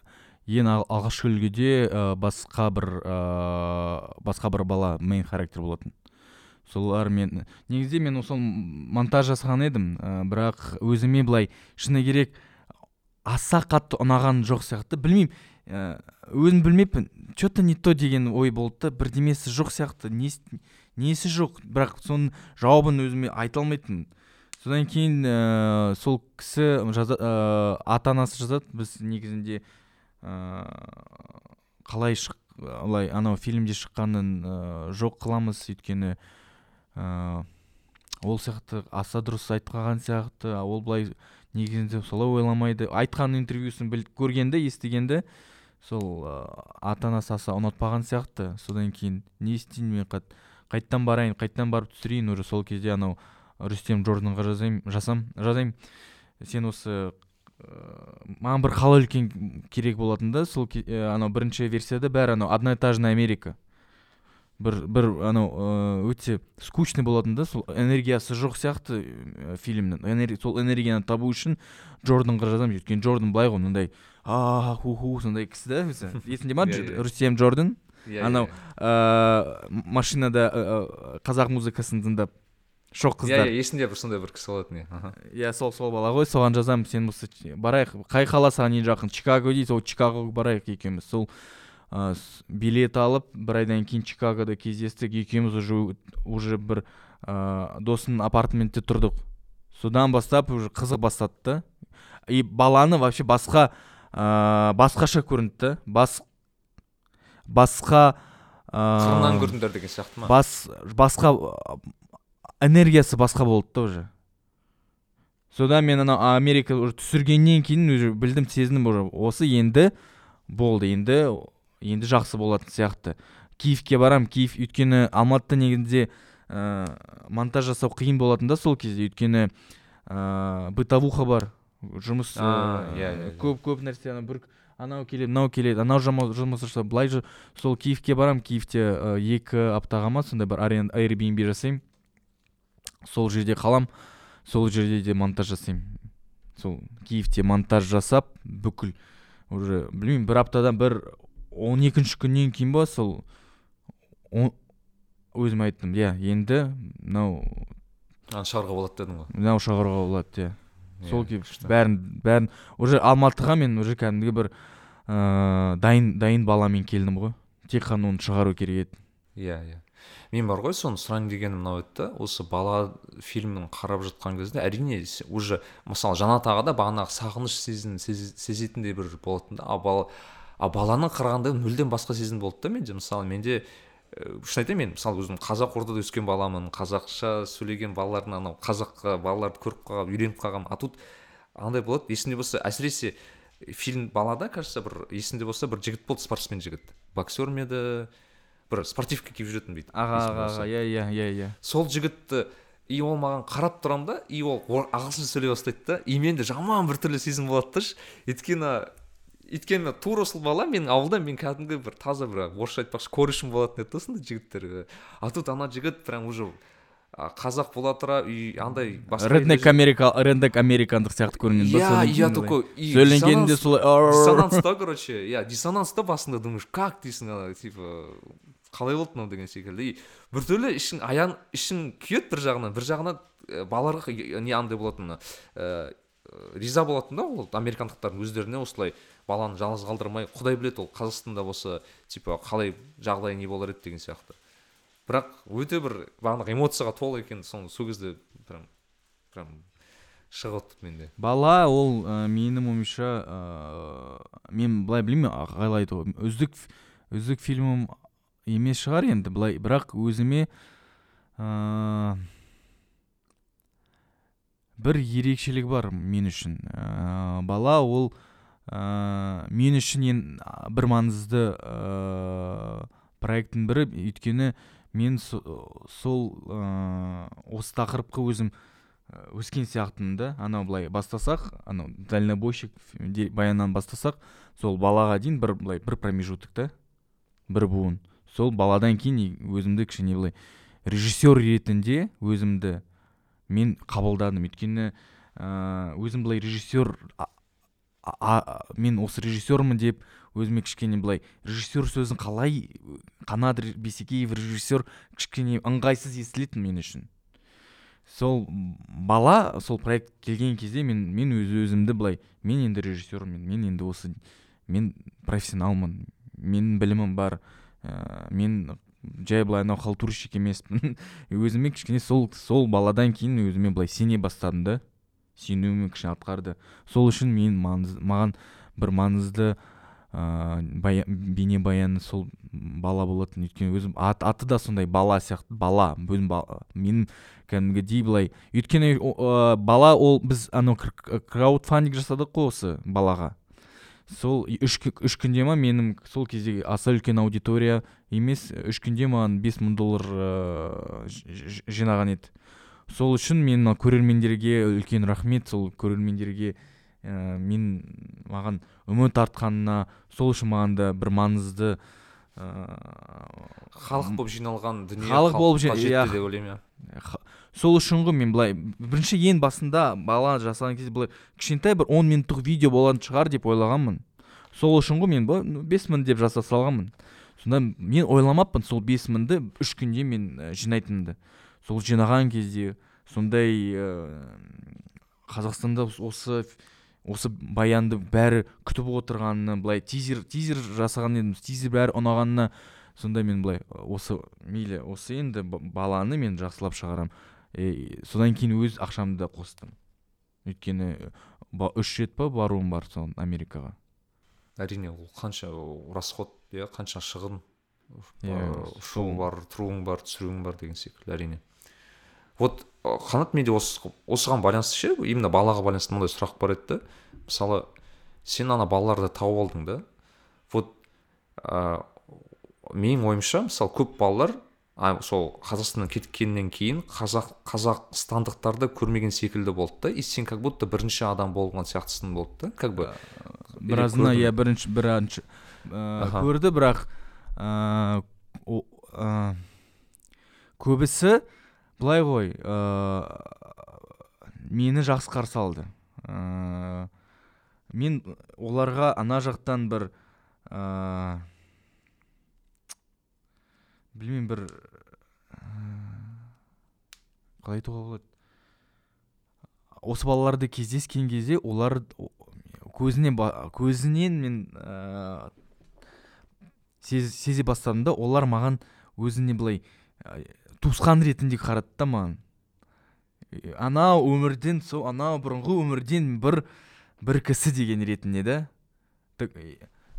ең ал- алғашқы үлгіде ә, басқа бір ыыы, басқа бір бала мейн характер болатын. Солар мен негізінде мен сол монтаж жасаған едім ә, бірақ өзіме былай шыны керек аса қатты ұнаған жоқ сияқты. Білмеймін ә, өзім білмеппін. Че то не то деген ой болды да бірдемесі жоқ сияқты. Несі, несі жоқ? Бірақ соның жауабын өзіме айта алмайтынмын. Содан кейін ә, сол кісі жаза, ә, ата анасы жазады. Біз негізінде ә, қалай шық олай анау фильмде шыққанын ә, жоқ қыламыз. Өйткені ә, ол сияқты аса дұрыс айтпаған сияқты. Ол былай негізінде солай ойламайды. Айтқан интервьюсын біл көргенде естігенде сол ә, ата анасы аса ұнатпаған сияқты. Содан кейін не істеймін мен қат, қайттан барайын қайттан барып түсірейін уже сол кезде анау рүстем джорданға жазайын жасам жазайын сен осы ыыы маған бір қала үлкен керек болатын да сол анау бірінші версияда бәрі анау одноэтажная америка. Бір бір анау өте скучный болатын да сол энергиясы жоқ сияқты ә, фильмнің. Сол энергияны табу үшін джорданға жазамын өйткені джордан былай ғой мындай а ху ху сондай кісі да өзі есіңде ма рүстем джордан анау ыыы машинада ыыы, қазақ музыкасын тыңдап иә қыздар иә есімде бір сондай бір кісі болатын иә иә сол сол бала ғой соған жазамын сен ч- барайық қай қала саған ең жақын чикаго дейді сол чикагоға барайық екеуміз сол с- билет алып бір айдан кейін чикагода кездестік екеуміз уже уже бір ә, досының апартаментте тұрдық содан бастап уже қызық бастады да и баланы вообще басқа ә, басқаша көрінді. Бас басқа ә, қырынан көрдіңдер деген сияқты ма? бас басқа ә, энергиясы басқа болды да уже. Содан мен анау америка уже түсіргеннен кейін уже білдім сезіндім уже. Осы енді болды енді енді жақсы болатын сияқты. Киевке барам. Киев өйткені алматыда негізінде ә, монтаж жасау қиын болатын да сол кезде. Өйткені ә, бытовуха бар. Жұмыс ә, иә, иә, иә. көп көп нәрсе ана бір анау келеді мынау келеді анау жұмыс жасау былай сол киевке барам киевте ә, екі аптаға ма сондай бір airbnb жасаймын. Сол жерде қалам сол жерде де монтаж жасаймын. Сол киевте монтаж жасап бүкіл уже білмеймін бір аптадан бір он екінші күннен кейін ба сол он- өзім айттым иә енді мынау аны шығаруға болады дедің ғой. мынау шығаруға болады иә. Сол Иә, кейін күшті. бәрін бәрін уже алматыға мен уже кәдімгі бір ыыы дайын дайын баламен келдім ғой. Тек қана оны шығару керек еді. Иә иә. Мен бар ғой соны сұрайын дегенім мынау еді да осы бала фильмін қарап жатқан кезде әрине уже мысалы жанат ағада бағанағы сағыныш сезім сез- сезетіндей бір болатын да а бала а баланы қарағанда мүлдем басқа сезім болды да менде. Мысалы менде шын айтайын мен мысалы өзім қазақ ортада өскен баламын қазақша сөйлеген балалардың анау қазаққа балаларды көріп қалған үйреніп қалғанмын а тут андай болады есімде болса әсіресе фильм балада кажется бір есімде болса бір жігіт болды спортсмен жігіт. Боксер ме еді? Бір спортивка киіп жүретін бүйтіп аға аға иә иә иә иә. Сол жігітті и ол маған қарап тұрамын да и ол ағылшынша сөйлей бастайды да. И менде жаман біртүрлі сезім болады да ш. өйткені өйткені тура сол бала менің ауылда мен кәдімгі бір таза бір орысша айтпақшы корешім болатын еді да сондай жігіттер. А тут ана жігіт прям уже қазақ бола тұра үй андай басқа реднек америка реднек американдық сияқты көрінеді жүр- ба иә иә былай. такой и сөйленгенде диссонанс- солай диссонанс та короче иә диссонанс та басында думаешь как дейсің ана типа қалай болды мынау деген секілді. И біртүрлі ішің аян ішің күйеді бір жағынан бір жағынан ә, балаларға не андай болатын ана, ә, риза болатын да ол американдықтардың өздеріне осылай баланы жалғыз қалдырмай құдай біледі ол қазақстанда болса типа қалай жағдай не болар еді деген сияқты. Бірақ өте бір бағанағы эмоцияға толы екен соны сол кезде прям прям шығып менде. Бала ол ә, менің ойымша ә, мен былай білмеймін қалай айтуға үздік үздік фильмім емес шығар енді былай бірақ өзіме ә, бір ерекшелігі бар мен үшін. Ә, бала ол ә, мен үшін а, бір маңызды ә, проекттің бірі өйткені мен со- сол ә, осы тақырыпқа өзім өскен сияқтымын да. Анау былай бастасақ анау дальнобойщик баяннан бастасақ сол балаға дейін бір былай бір промежуток та бір буын. Сол баладан кейін өзімді кішкене былай режиссер ретінде өзімді мен қабылдадым. Өйткені ә, өзім былай режиссер а- мен осы режиссермін деп өзіме кішкене былай режиссер сөзін қалай қанат бейсекеев режиссер кішкене ыңғайсыз естілетін мен үшін. Сол бала сол проект келген кезде мен мен өз өзімді былай мен енді режиссермін мен енді осы мен профессионалмын менің білімім бар ә, мен жай былай анау халтурщик емеспін. Өзіме кішкене сол сол баладан кейін өзіме былай сене бастадым да. Кішкене атқарды. Сол үшін мен маңыз, маған бір маңызды ыыы бейнебаяны сол бала болатын. Өйткені өзім ат, аты да сондай бала сияқты бала. Өзім менің кәдімгідей былай. Өйткені бала ол біз анау краудфандинг жасадық қой осы балаға. Сол үш, үш күнде ма менің сол кезде аса үлкен аудитория емес. Үш күнде маған бес мың доллар жинаған еді. Сол үшін мен мына көрермендерге үлкен рахмет. Сол көрермендерге ә, мен маған үміт артқанына сол үшін маған да бір маңызды ыыы халық болып жиналған дүние халық болып иә. деп ойлаймын иә. Сол үшін ғой мен былай бірінші ең басында бала жасаған кезде былай кішкентай бір он минуттық видео болатын шығар деп ойлағанмын. Сол үшін ғой мен бес мың деп жаса салғанмын. Сонда мен ойламаппын сол бес мыңды үш күнде мен жинайтынымды. Сол жинаған кезде сондай ә, қазақстанда осы осы баянды бәрі күтіп отырғанына былай тизер тизер жасаған едім тизер бәрі ұнағанына сонда мен былай осы мейлі осы енді баланы мен жақсылап шығарам е, содан кейін өз ақшамды да қостым. Өйткені үш рет па баруым бар сол америкаға. Әрине ол қанша расход иә қанша шығын иә ұшуың бар тұруың бар түсіруің бар деген секілді әрине. Вот қанат менде осы осыған байланысты ше? Именно балаға байланысты мындай сұрақ бар еді да. Мысалы сен ана балаларды тауып алдың да. Вот ә, менің ойымша мысалы көп балалар а, сол қазақстаннан кеткеннен кейін қазақ қазақстандықтарды көрмеген секілді болды да. И сен как будто бірінші адам болған сияқтысың болды да. Как бы біразына иә бірінші бірінші ә, көрді бірақ ә, ә, көбісі былай ғой ә, мені жақсы қарсы алды. Ә, мен оларға ана жақтан бір ә, білмеймін бір қалай айтуға болады? Осы балаларды кездескен кезде олар көзіне көзінен мен ә, сезе бастадым да олар маған өзіне былай туысқан ретінде қарады да маған. Анау өмірден сол анау бұрынғы өмірден бір бір кісі деген ретінде да.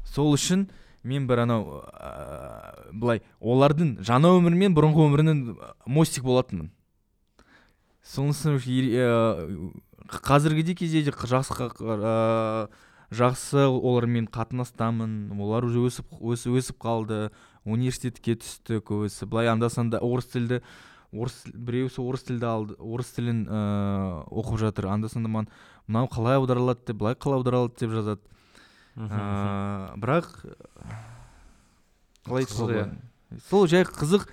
Сол үшін мен бір анау ә, былай олардың жаңа өмірі мен бұрынғы өмірінің мостик болатынмын. Сонысы қазіргідей кезде жақсы ә, жақсы олармен қатынастамын олар өсіп өсіп, өсіп қалды. Университетке түсті көбісі. Былай анда санда орыс тілді орыс біреусі орыс тілді алды орыс тілін ыыы оқып жатыр. Анда санда маған мынау қалай аударылады? деп былай қалай аударылады? деп жазады. Ыыы бірақ қалай айтуға сол жай қызық.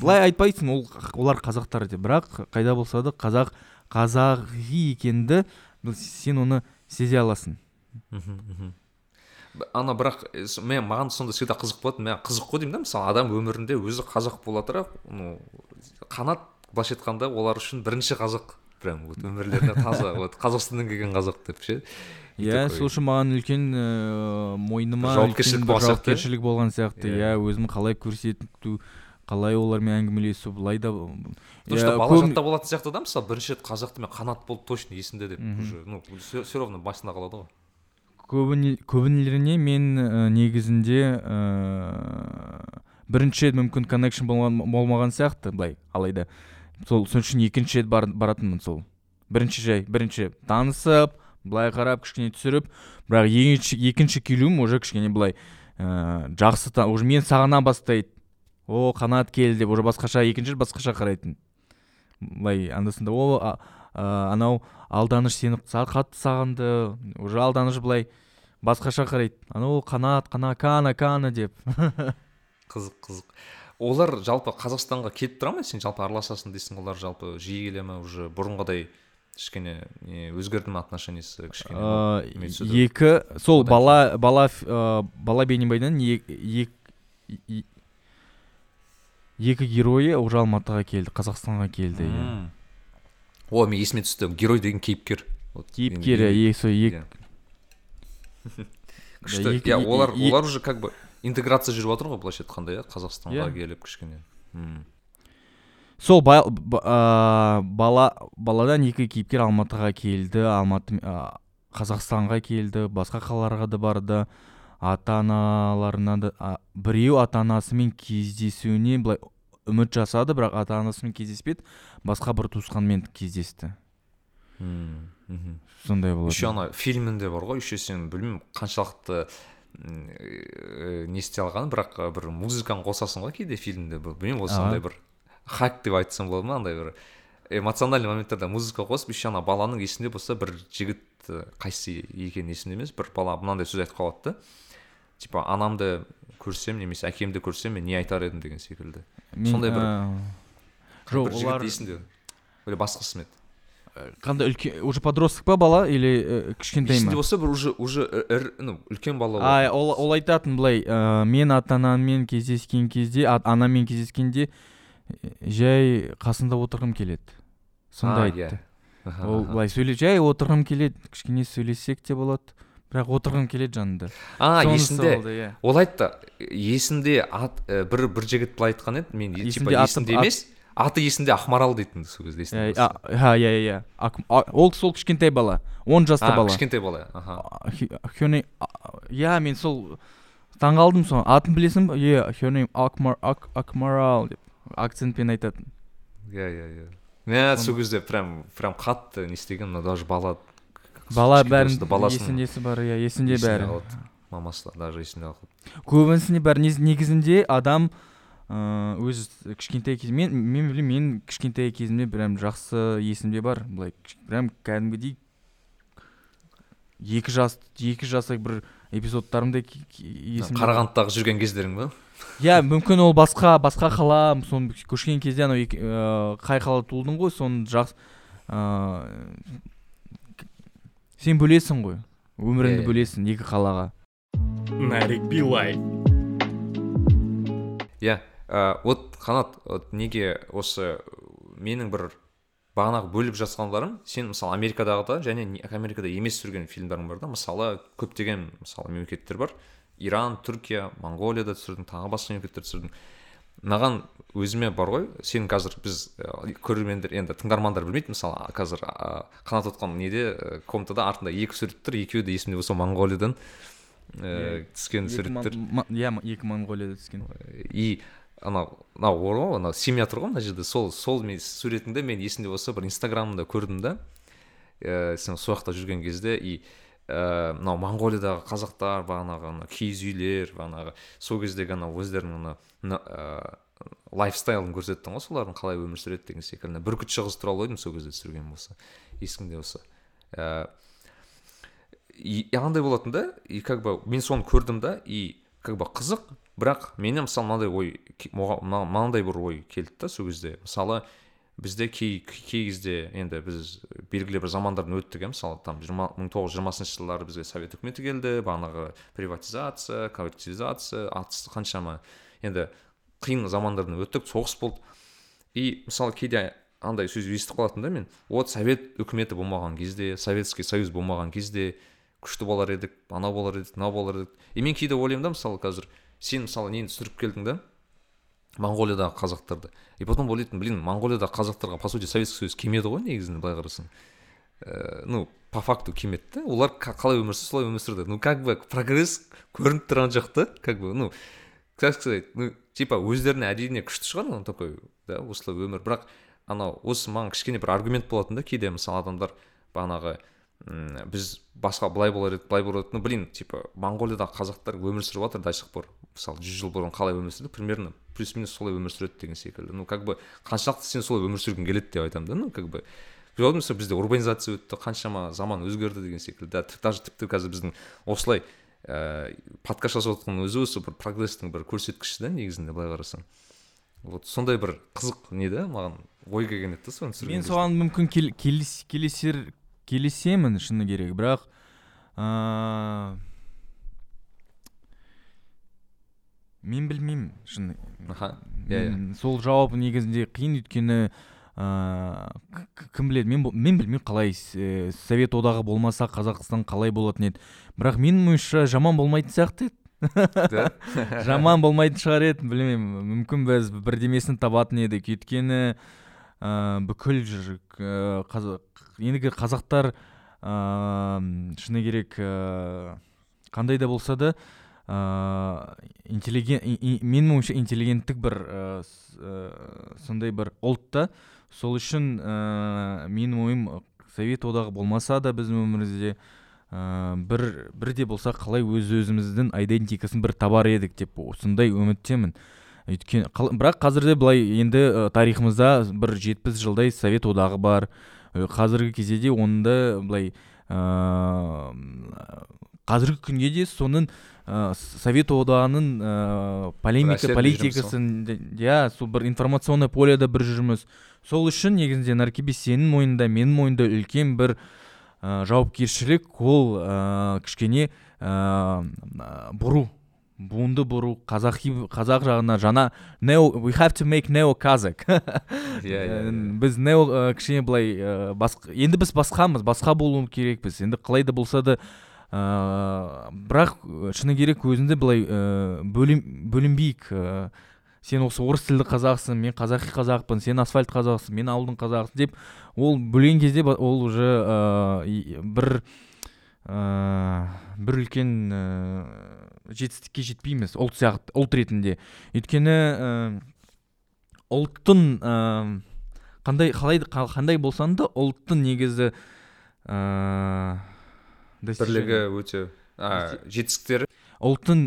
Былай айтпайсың ол олар қазақтар деп. Бірақ қайда болса да қазақ қазақи екенді сен оны сезе аласың. Ана бірақ мен маған сонда всегда қызық болады маған қызық қой деймін да мысалы адам өмірінде өзі қазақ бола тұра ну қанат былайша айтқанда олар үшін бірінші қазақ. Прям вот өмірлеріне таза вот қазақстаннан келген қазақ деп ше. Иә сол үшін маған үлкен ыыы мойныма жауапкершілік болған сияқты жауапкершілік болған сияқты. Иә. Өзім қалай көрсету қалай олармен әңгімелесу былай да бала жадта болатын сияқты да мысалы бірінші рет қазақты мен қанат болды точно есімде деп уже ну все равно басында қалады ғой. Көбінелеріне мен ә, негізінде ә, бірінші рет мүмкін коннекшн болған болмаған сияқты былай алайда. Сол сол үшін екінші рет бар, баратынмын сол. Бірінші жай бірінші танысып былай қарап кішкене түсіріп бірақ екінші, екінші келуім уже кішкене былай ә, жақсы уже мен сағына бастайды. О қанат келді деп уже басқаша екінші басқаша қарайтын. Былай анда санда о анау алданыш сені қатты сағынды уже алданыш былай басқаша қарайды. Анау қанат қана кана кана деп. Қызық қызық. Олар жалпы қазақстанға келіп тұра ма? Сен жалпы араласасың дейсің олар жалпы жиі келе ма уже? Бұрынғыдай кішкене не өзгерді ма отношениесі кішкене? Екі сол бала бала ә, бала бейнебаяннан екі геройы уже алматыға келді қазақстанға келді иә. О мен есіме түсті герой деген кейіпкер кейіпкер иә сол екі күшті иә олар олар уже как бы интеграция жүріп жатыр ғой былайша айтқанда иә қазақстанға келіп кішкене сол бала баладан екі кейіпкер алматыға келді алматы қазақстанға келді басқа қалаларға да барды. Ата аналарына да біреу ата анасымен кездесуіне былай үміт жасады бірақ ата анасымен кездеспеді басқа бір туысқанмен кездесті мхм. сондай болады еще ана фильмінде бар ғой еще сен білмеймін қаншалықты э, не істей алғанын бірақ э, бір музыканы қосасың ғой кейде фильмде білмеймін Аха. андай бір хак деп айтсам болады ма андай бір эмоциональный моменттарда музыка қосып еще ана баланың есінде болса бір жігіт э, қайсы екені есімде емес бір бала мынандай сөз айтып қалады да типа анамды көрсем немесе әкемді көрсем мен не айтар едім деген секілді. Сондай бір- жоқ олар есімде или басқасы ма еді қандай үлкен уже подросток па бала или э, кішкентай есімде ма болса бір уже уже ір ну үлкен бала а ол, ол айтатын былай ә, мен ата анаммен кездескен кезде анаммен кездескенде э, жай қасында отырғым келеді. Сондай иә. айтты. Аха, ол былай сөйле жай отырғым келеді кішкене сөйлессек те болады. Бірақ отырғым келеді жанында а есімде иә. ол айтты есімде ат ә, бір бір жігіт былай айтқан еді мен Есімде типа есімде емес аты есімде ақмарал дейтін сол кезде иә иә а, ол сол кішкентай бала он жаста бала. кішкентай бала аха. Иә мен сол таңғалдым сол атын білесің ба иә ак акмарал деп. Акцентпен айтатын. Иә иә иә. Иә сол кезде прям прям қатты не істеген мына даже бала бала бәрін болса да баласының есінде бар иә есінде бәрі мамасы да даже есінде қалады көбісіне бәрі негізінде адам ыыы өз кішкентай кез мен мен білемін мен кішкентай кезімде прям жақсы есімде бар. Былай прям кәдімгідей екі жас екі жастай бір ке- есімде қарағандыдағы жүрген кездерің ба иә мүмкін ол басқа басқа қала соны көшкен кезде анау ыыы, қай қалада тудың ғой соны жақсы ыыы сен бөлесің ғой. Өміріңді бөлесің екі қалаға. Нарик билай иә вот қанат вот неге осы менің бір бағанағы бөліп жатқандарым сен мысалы америкадағыда және не- америкада емес түсірген фильмдарың бар да мысалы көптеген мысалы мемлекеттер бар. Иран түркия моңғолияда түсірдің тағы басқа мемлекеттерде түсірдің. Маған өзіме бар ғой. Сен қазір біз ә, көрермендер енді тыңдармандар білмейді мысалы қазір ә, қанат отқан неде ә, комнатада артында екі сурет тұр екеуі де есімде болса моңғолиядан ә, түскен суреттер иә екі моңғолияда түскен. И анау мынау бар ғой анау семья тұр ғой мына жерде. Сол сол мен суретіңді мен есімде болса бір инстаграмда көрдім да ә, сен сол жақта жүрген кезде и ә, мынау моңғолиядағы қазақтар бағанағы ана киіз үйлер бағанағы сол кездегі анау өздерінің ана мына, ә, лайфстайлын көрсеттің ғой солардың қалай өмір сүреді деген секілді. Бүркітші қыз туралы ойдым сол кезде түсірген болса есіңде болса. Ә, и андай болатын да и как бы мен соны көрдім да и как бы қызық бірақ менде мысалы мынандай ой мынандай бір ой келді да сол кезде. Мысалы бізде кей кей кезде енді біз белгілі бір замандардан өттік иә мысалы там жиырма мың тоғыз жүз жиырмасыншы жылдары бізге совет үкіметі келді бағанағы приватизация коллективизация атыс қаншама енді қиын замандардан өттік соғыс болды. И мысалы кейде андай сөз естіп қалатын да мен вот совет үкіметі болмаған кезде советский союз болмаған кезде күшті болар едік анау болар едік мынау болар едік. И мен кейде ойлаймын да мысалы қазір сен мысалы нені түсіріп келдің да моңғолиядағы қазақтарды. И потом ойлайтын блин моңғолиядағы қазақтарға по сути советский союз келмеді ғой негізінде былай қарасаң. Э, ну по факту келмеді да олар қалай өмір сүрді солай өмір сүрді. Ну как бы прогресс көрініп тұрған жоқ та как бы ну как сказать ну типа өздеріне әрине күшті шығар ну такой да осылай өмір. Бірақ анау осы маған кішкене бір аргумент болатын да кейде мысалы адамдар бағанағы біз басқа былай болар едік былай болар едік ну блин типа моңғолиядағы қазақтар өмір сүріп жатыр до сих пор. Мысалы жүз жыл бұрын қалай өмір сүрді? Примерно плюс минус солай өмір сүреді деген секілді. Ну как бы қаншалықты сен солай өмір сүргің келеді деп айтамын да ну как бы. Отырмыз бізде урбанизация өтті қаншама заман өзгерді деген секілді. Да, даже тіпті қазір біздің осылай ә, подкаст жасап жатқанның өзі осы бір прогресстің бір көрсеткіші да негізінде былай қарасаң. Вот сондай бір қызық не да маған ой келген еді да соны түсірген мен соған мүмкін кел- келесер келісемін шыны керек. Бірақ ыыы мен білмеймін шыны аха иә иә. сол жауап негізінде қиын өйткені ыыы кім біледі? Мен, мен білмеймін қалай э, совет одағы болмаса қазақстан қалай болатын еді. Бірақ менің ойымша жаман болмайтын сияқты еді. Жаман болмайтын шығар еді білмеймін. Мүмкін біз бірдемесін табатын едік. Өйткені ә, бүкіл жүр- ә, қазақ ендігі қазақтар ә, шыны керек ә, қандай да болса да ыыы интеллиген менің ойымша интеллигенттік бір ә, сондай бір ұлт та сол үшін ә, менің ойым совет одағы болмаса да біздің өмірімізде ә, бір бірде болса қалай өз өзіміздің айдентикасын бір табар едік деп сондай үміттемін. Өйткені бірақ қазірде былай енді ә, тарихымызда бір жетпіс жылдай совет одағы бар. Қазіргі кезде де онда былай ә, қазіргі күнге де соның ә, совет одағының ә, полемика политикасын иә сол бір информационный поледа бір жүрміз. Сол үшін негізінде наркеби сенің мойнында менің мойнымда үлкен бір ә, жауапкершілік ол ә, кішкене ә, бұру буынды бұру қазақи қазақ жағына жаңа нео we have to make neo казак. Иә иә біз нео кішкене былай енді біз басқамыз басқа болу керекпіз. Енді қалай да болса да ыыы бірақ шыны керек өзіңді былай ыыы бөлінбейік. Ыыы сен осы орыс тілді қазақсың мен қазақи қазақпын сен асфальт қазақсың мен ауылдың қазағысың деп ол бөлген кезде ол уже ыыы бір ыыы бір үлкен ыыы жетістікке жетпейміз ұлт сияқты ұлт ретінде. Өйткені ә, ұлттың ә, қандай қалай қандай болсаң да ұлттың негізі ә, бірлігі өте жетістіктері ұлттың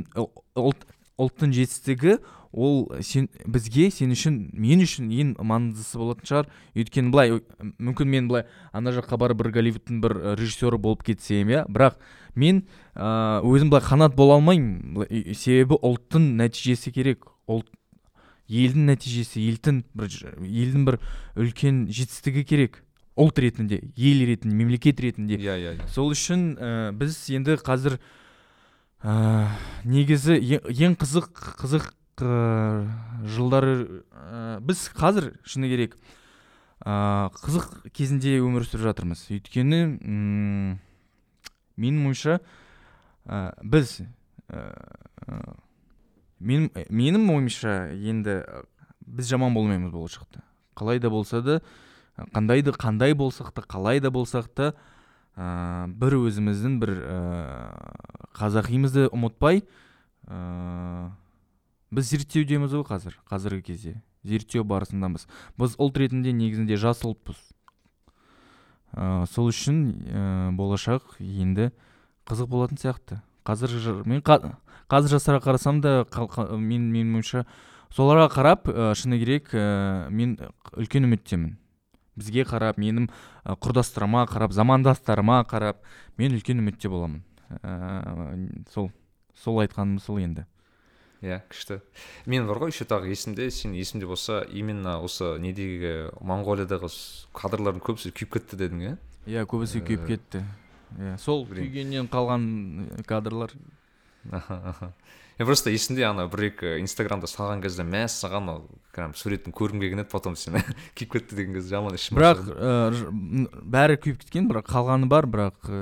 ұлт, ұлттың жетістігі ол сен бізге сен үшін мен үшін ең маңыздысы болатын шығар. Өйткені былай мүмкін мен былай ана жаққа барып бір голливудтың бір режиссері болып кетсем иә. Бірақ мен ә, өзім былай қанат бола алмаймын. Себебі ұлттың нәтижесі керек. Ұлт елдің нәтижесі елдің бір елдің бір үлкен жетістігі керек. Ұлт ретінде ел ретінде мемлекет ретінде. Иә yeah, иә. Сол үшін ә, біз енді қазір ә, негізі ең қызық қызық ә, жылдары ә, біз қазір шыны керек ә, қызық кезінде өмір сүріп жатырмыз. Өйткені менің ойымша ә, біз ә, мен, менің ойымша енді біз жаман болмаймыз болашақта. Қалай да болса да қандай да қандай болсақ та қалай да болсақ та ә, бір өзіміздің бір ә, қазақимызды ұмытпай біз зерттеудеміз ғой қазір қазіргі кезде. Зерттеу барысындамыз. Біз ұлт ретінде негізінде жас ұлтпыз. Ә, сол үшін ә, болашақ енді қызық болатын сияқты. Қазір мен қазір жастарға қарасам да мен менің ойымша соларға қарап ә, шыны керек ә, мен үлкен үміттемін. Бізге қарап менің ә, құрдастарыма қарап замандастарыма қарап мен үлкен үмітте боламын. Ә, сол сол айтқаным сол енді. Иә күшті. Мен бар ғой еще тағы есімде сен есімде болса именно осы недегі моңғолиядағы кадрлардың көбісі күйіп кетті дедің иә иә көбісі күйіп кетті. Иә сол күйгеннен қалған кадрлар. Мен просто есімде ана бір екі инстаграмда салған кезде мәссаған ол прям суретін көргім келген еді потом сен күйіп кетті деген кезде жаман ішім бірақ бәрі күйіп кеткен бірақ қалғаны бар бірақ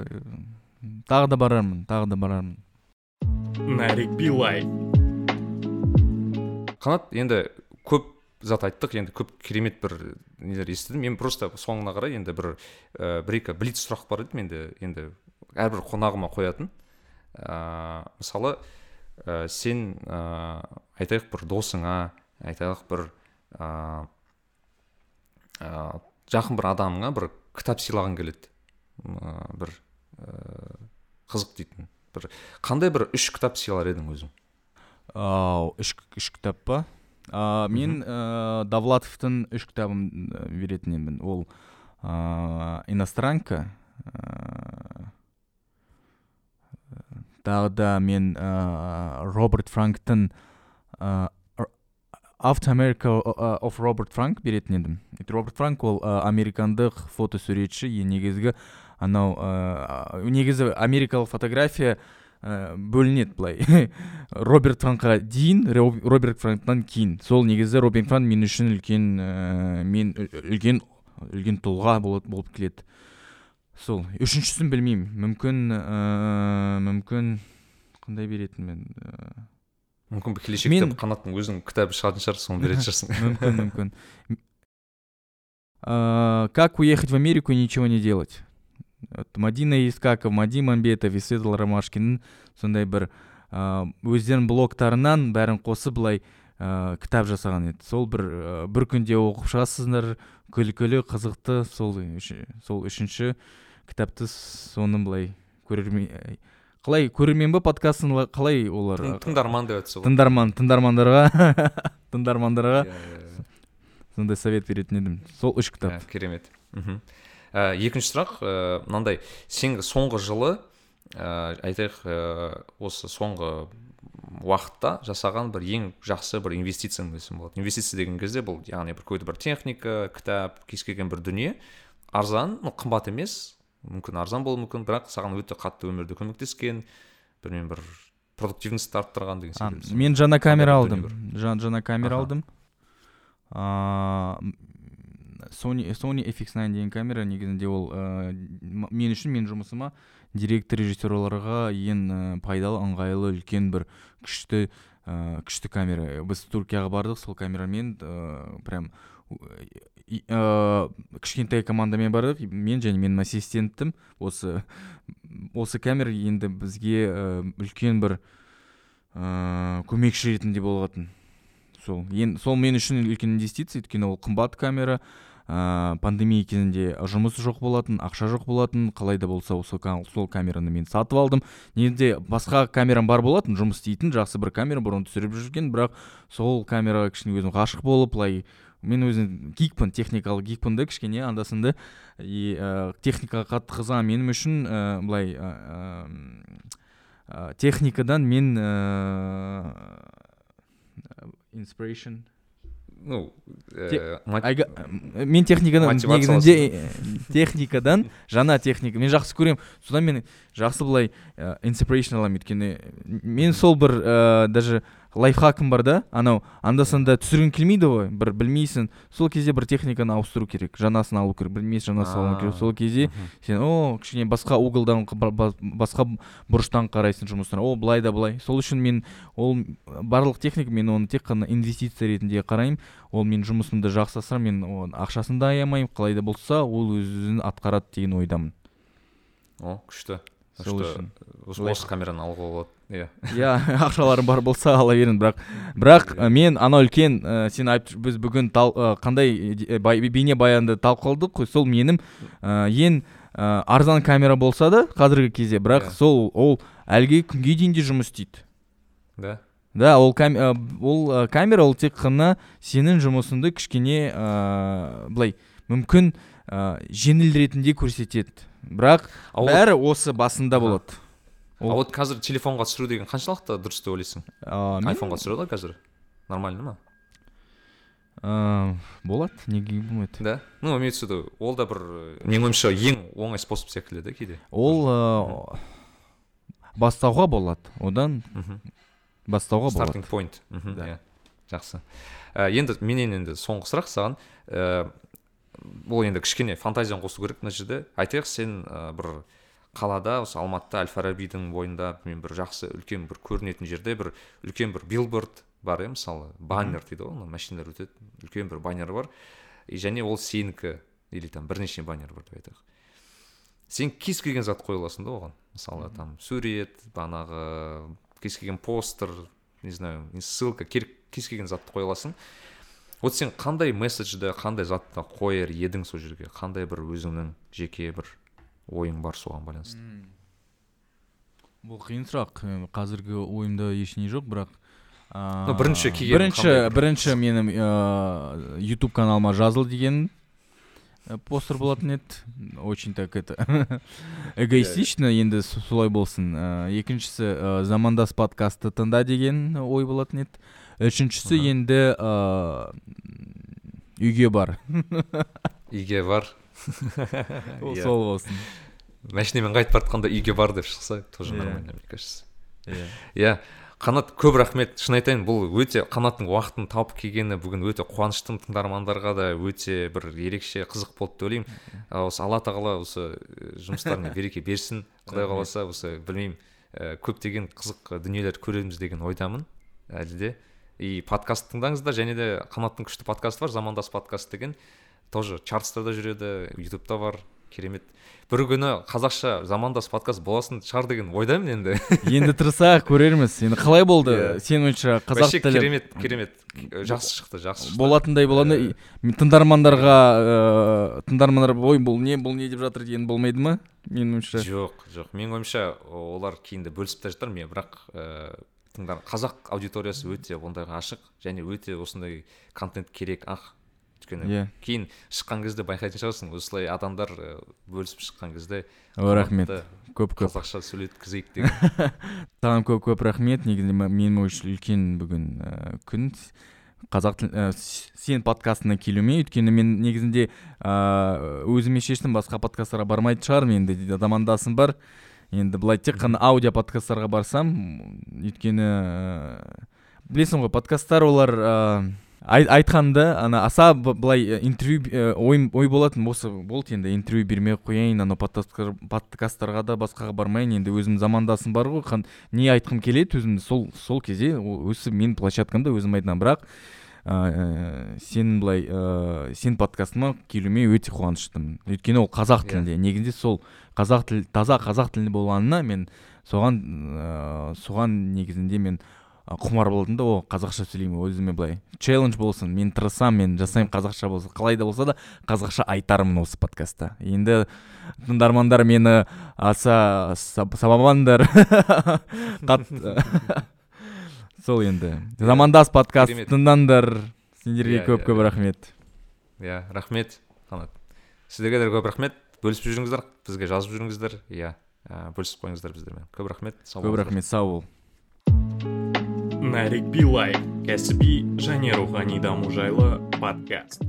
тағы да барармын тағы да барармын. Нарик билай қанат енді көп зат айттық енді көп керемет бір нелер естідім. Мен просто соңына қарай енді бір ә, бір екі блиц сұрақ бар еді менде енді әрбір қонағыма қоятын. Ә, мысалы ә, сен ә, айтайық бір досыңа айтайық бір ә, ә, жақын бір адамыңа бір кітап сыйлаған келеді. Ә, бір ә, қызық дейтін. Бір қандай бір үш кітап сыйлар едің өзің? Ыыы үш үш кітап па? Ә, мен ә, довлатовтың үш кітабын беретін едім ол ә, иностранка ә, тағы да мен ә, роберт франктың ә, After America of Роберт Франк беретін едім. Роберт франк ол ә, американдық фотосуретші негізгі анау негізі америкалық фотография ә, бөлінеді былай. Роберт франкқа дейін роберт франктан кейін. Сол негізі роберт франк мен үшін үлкен ә, мен үлкен үлкен тұлға болып, болып келеді. Сол. Үшіншісін білмеймін. Мүмкін ә, мүмкін қандай беретінмін ә... мүмкін келешекте мен... қанаттың өзінің кітабы шығатын шығар соны беретін шығарсың. Мүмкін мүмкін. Как уехать в америку и ничего не делать? Мадина искаков мади мамбетов и светлана ромашкиннің сондай бір ә, өздерінің блогтарынан бәрін қосып былай ә, кітап жасаған еді. Сол бір ә, бір күнде оқып шығасыздар күлкілі қызықты. Сол сол үшінші кітапты соны былай көрермен қалай көрермен ба подкастын ла- қалай олар? Тың- тыңдарман деп айтса болады тыңдарман тыңдармандарға. Тыңдармандарға. Иә, иә, иә. сондай совет беретін едім. Сол үш кітап. Ә, керемет. Мхм. Ә, екінші сұрақ ә, мынандай. Сен соңғы жылы ә, айтайық осы соңғы уақытта жасаған бір ең жақсы бір инвестицияң десем болады. Инвестиция деген кезде бұл яғни бір какой то бір техника кітап кез келген бір дүние. Арзан ну қымбат емес мүмкін арзан болуы мүмкін бірақ саған өте қатты өмірде көмектескен білмеймін бір продуктивностьті арттырған деген секілді мен жаңа камера алдым. Жан, жаңа камера алдым. М, Sony, Sony FX9 деген камера негізінде ол ә, мен үшін менің жұмысыма директор режиссерларға ең ә, пайдалы ыңғайлы үлкен бір күшті ә, күшті камера. Біз туркияға бардық сол камерамен ә, прям и- ә, кішкентай командамен бардық мен және менің ассистентім. Осы осы камера енді бізге ә, үлкен бір ыыы көмекші ретінде болатын. Сол ен, сол мен үшін үлкен инвестиция. Өйткені ол қымбат камера. Ыыы пандемия кезінде жұмыс жоқ болатын ақша жоқ болатын. Қалай да болса осы сол камераны мен сатып алдым. Негізінде басқа камерам бар болатын жұмыс істейтін жақсы бір камера бұрын түсіріп жүрген. Бірақ сол камераға кішкене өзім ғашық болып былай мен өзім гикпін техникалық гикпін да кішкене анда санда и ә, техникаға қатты қызығамын. Менің үшін ә, былай ә, ә, техникадан мен ыыы inspiration. Ну ә, мен техникадан негізінде техникадан жаңа техника. Мен жақсы көремін. Содан мен жақсы былай ә, inspiration аламын өйткені. Мен сол бір ә, даже лайфхакым бар да? Анау анда санда түсіргің келмейді ғой. Бір білмейсің. Сол кезде бір техниканы ауыстыру керек. Жаңасын алу керек. Білмейсің жаңасын алу керек. Сол кезде сен о кішкене басқа уголдан басқа бұрыштан қарайсың жұмысына о былай да былай сол үшін мен ол барлық техника мен оны тек қана инвестиция ретінде қараймын. Ол менің жұмысымды жақсартса мен оның ақшасын да аямаймын. Қалай да болса ол өз өзін атқарады деген ойдамын. О күшті. Осы камераны алуға болады. Иә. Иә ақшаларым бар болса ала беріңіз. Бірақ бірақ ә, мен анау үлкен ә, сен айтып біз бүгін тал, ә, қандай бай- бейне баянды талқыладық қой? Сол менің ә, ең ә, арзан камера болса да қазіргі кезде. Бірақ Иә. сол ол әлгі күнге дейін де жұмыс істейді. Да. Да ол кам, ә, ол ә, камера ол тек қана сенің жұмысыңды кішкене ә, былай мүмкін ә, жеңіл ретінде көрсетеді. Бірақ бәрі осы басында болады. А вот қазір телефонға түсіру деген қаншалықты дұрыс деп ойлайсың? Айфонға түсіреді ғой қазір нормально ма? Ә, болады неге болмайды. Да? Ну имеется в виду ол да бір э, менің ойымша ең оңай способ секілді да кейде. Ол ә, бастауға болады. Одан бастауға болады. Стартинг Да. иә жақсы. Ә, енді менен енді соңғы сұрақ саған. Ол енді кішкене фантазияны қосу керек мына жерде. Айтайық сен бір қалада осы алматыда әл фарабидің бойында мен бір жақсы үлкен бір көрінетін жерде бір үлкен бір билборд бар иә мысалы баннер дейді ғой ана машиналар өтеді үлкен бір баннер бар. И және ол сенікі или там бірнеше баннер бар деп айтайық. Сен кез келген зат қоя аласың да оған. Мысалы там сурет бағанағы кез келген постер не знаю ссылка кез келген затты қоя аласың. Вот сен қандай месседжді қандай затты қояр едің сол жерге? Қандай бір өзіңнің жеке бір ойың бар соған байланысты. Бұл қиын сұрақ қазіргі ойымда ештеңе жоқ бірақ бірінші келген бірінші бірінші менің ә, YouTube каналыма жазыл деген ә, постер болатын еді. Очень так это эгоистично. Енді солай болсын. Екіншісі ә, замандас подкасты тыңда деген ой болатын еді. Үшіншісі енді ә, үйге бар үйге бар. Ол Иә. сол болсын. Машинамен қайтып бара жатқанда үйге бар деп шықса тоже Иә. нормально мне кажется. Иә. Иә. Қанат көп рахмет. Шын айтайын бұл өте қанаттың уақытын тауып келгені бүгін өте қуаныштымын тыңдармандарға да. Өте бір ерекше қызық болды деп ойлаймын. Осы алла тағала осы э, жұмыстарыңа береке берсін. Құдай қаласа осы білмеймін ә, көптеген қызық дүниелер көреміз деген ойдамын әлі де. И подкаст тыңдаңыздар және де қанаттың күшті подкасты бар замандас подкаст деген. Тоже чартстарда жүреді ютубта бар керемет. Бір күні қазақша замандас подкаст боласын шығар деген ойдамын енді. Енді тырысайық көрерміз. Енді қалай болды? Иә. сенің ойыңша қазақ тілі керемет керемет. Жақсы шықты жақсы шықты. болатындай болады Э, ма тыңдармандарға ыыы тыңдармандар ой бұл не бұл не деп жатыр деген болмайды ма? Менің ойымша. Жоқ жоқ. Менің ойымша олар кейінде бөлісіп те жатар мен бірақ ыыы тыңдар қазақ аудиториясы өте ондайға ашық және өте осындай контент керек ақ. Өйткені Иә. кейін шыққан кезде байқайтын шығарсың. Осылай адамдар ы, бөлісіп шыққан кезде О, рахмет. Көп көп қазақша сөйлеткізейік деген. Саған көп көп рахмет. Негізінде м- менің ойымша үлкен бүгін ііі күн. Қазақ тіл с- сен подкастына келуіме өйткені мен негізінде ыыы өзіме шештім басқа подкасттарға бармайтын шығармын. Енді замандасым бар. Енді былай тек қана аудио подкасттарға барсам өйткені ііі білесің ғой подкасттар олар ыыы ай- айтқанда ана аса былай і, интервью і, ойым ой болатын осы болды енді интервью бермей ақ қояйын анау подкасттарға да басқаға бармайын енді өзім замандасым бар ғой қан- не айтқым келеді өзімді сол сол кезде осы менің площадкамда өзім айтамын бірақ ыыы сенің былай ыыы сен подкастыма келуіме өте қуаныштымын өйткені ол қазақ Иә. тілінде негізінде сол қазақ тіл таза қазақ тілінде болғанына мен соған ыыы соған негізінде мен құмар болдым да о қазақша сөйлеймін өзіме былай челлендж болсын мен тырысамын мен жасаймын қазақша болсын қалай да болса да қазақша айтармын осы подкастта. Енді тыңдармандар мені аса саб- сабамаңдар. Сол енді. Замандас подкаст тыңдаңдар. Сендерге Иә, көп иә, көп иә. рахмет. Иә рахмет қанат. Сіздерге де көп рахмет. Бөлісіп жүріңіздер бізге жазып жүріңіздер. Иә ә, бөлісіп қойыңыздар біздермен. Көп рахмет сау көп рахмет сау бол. Нарик билай кәсіби және рухани даму жайлы подкаст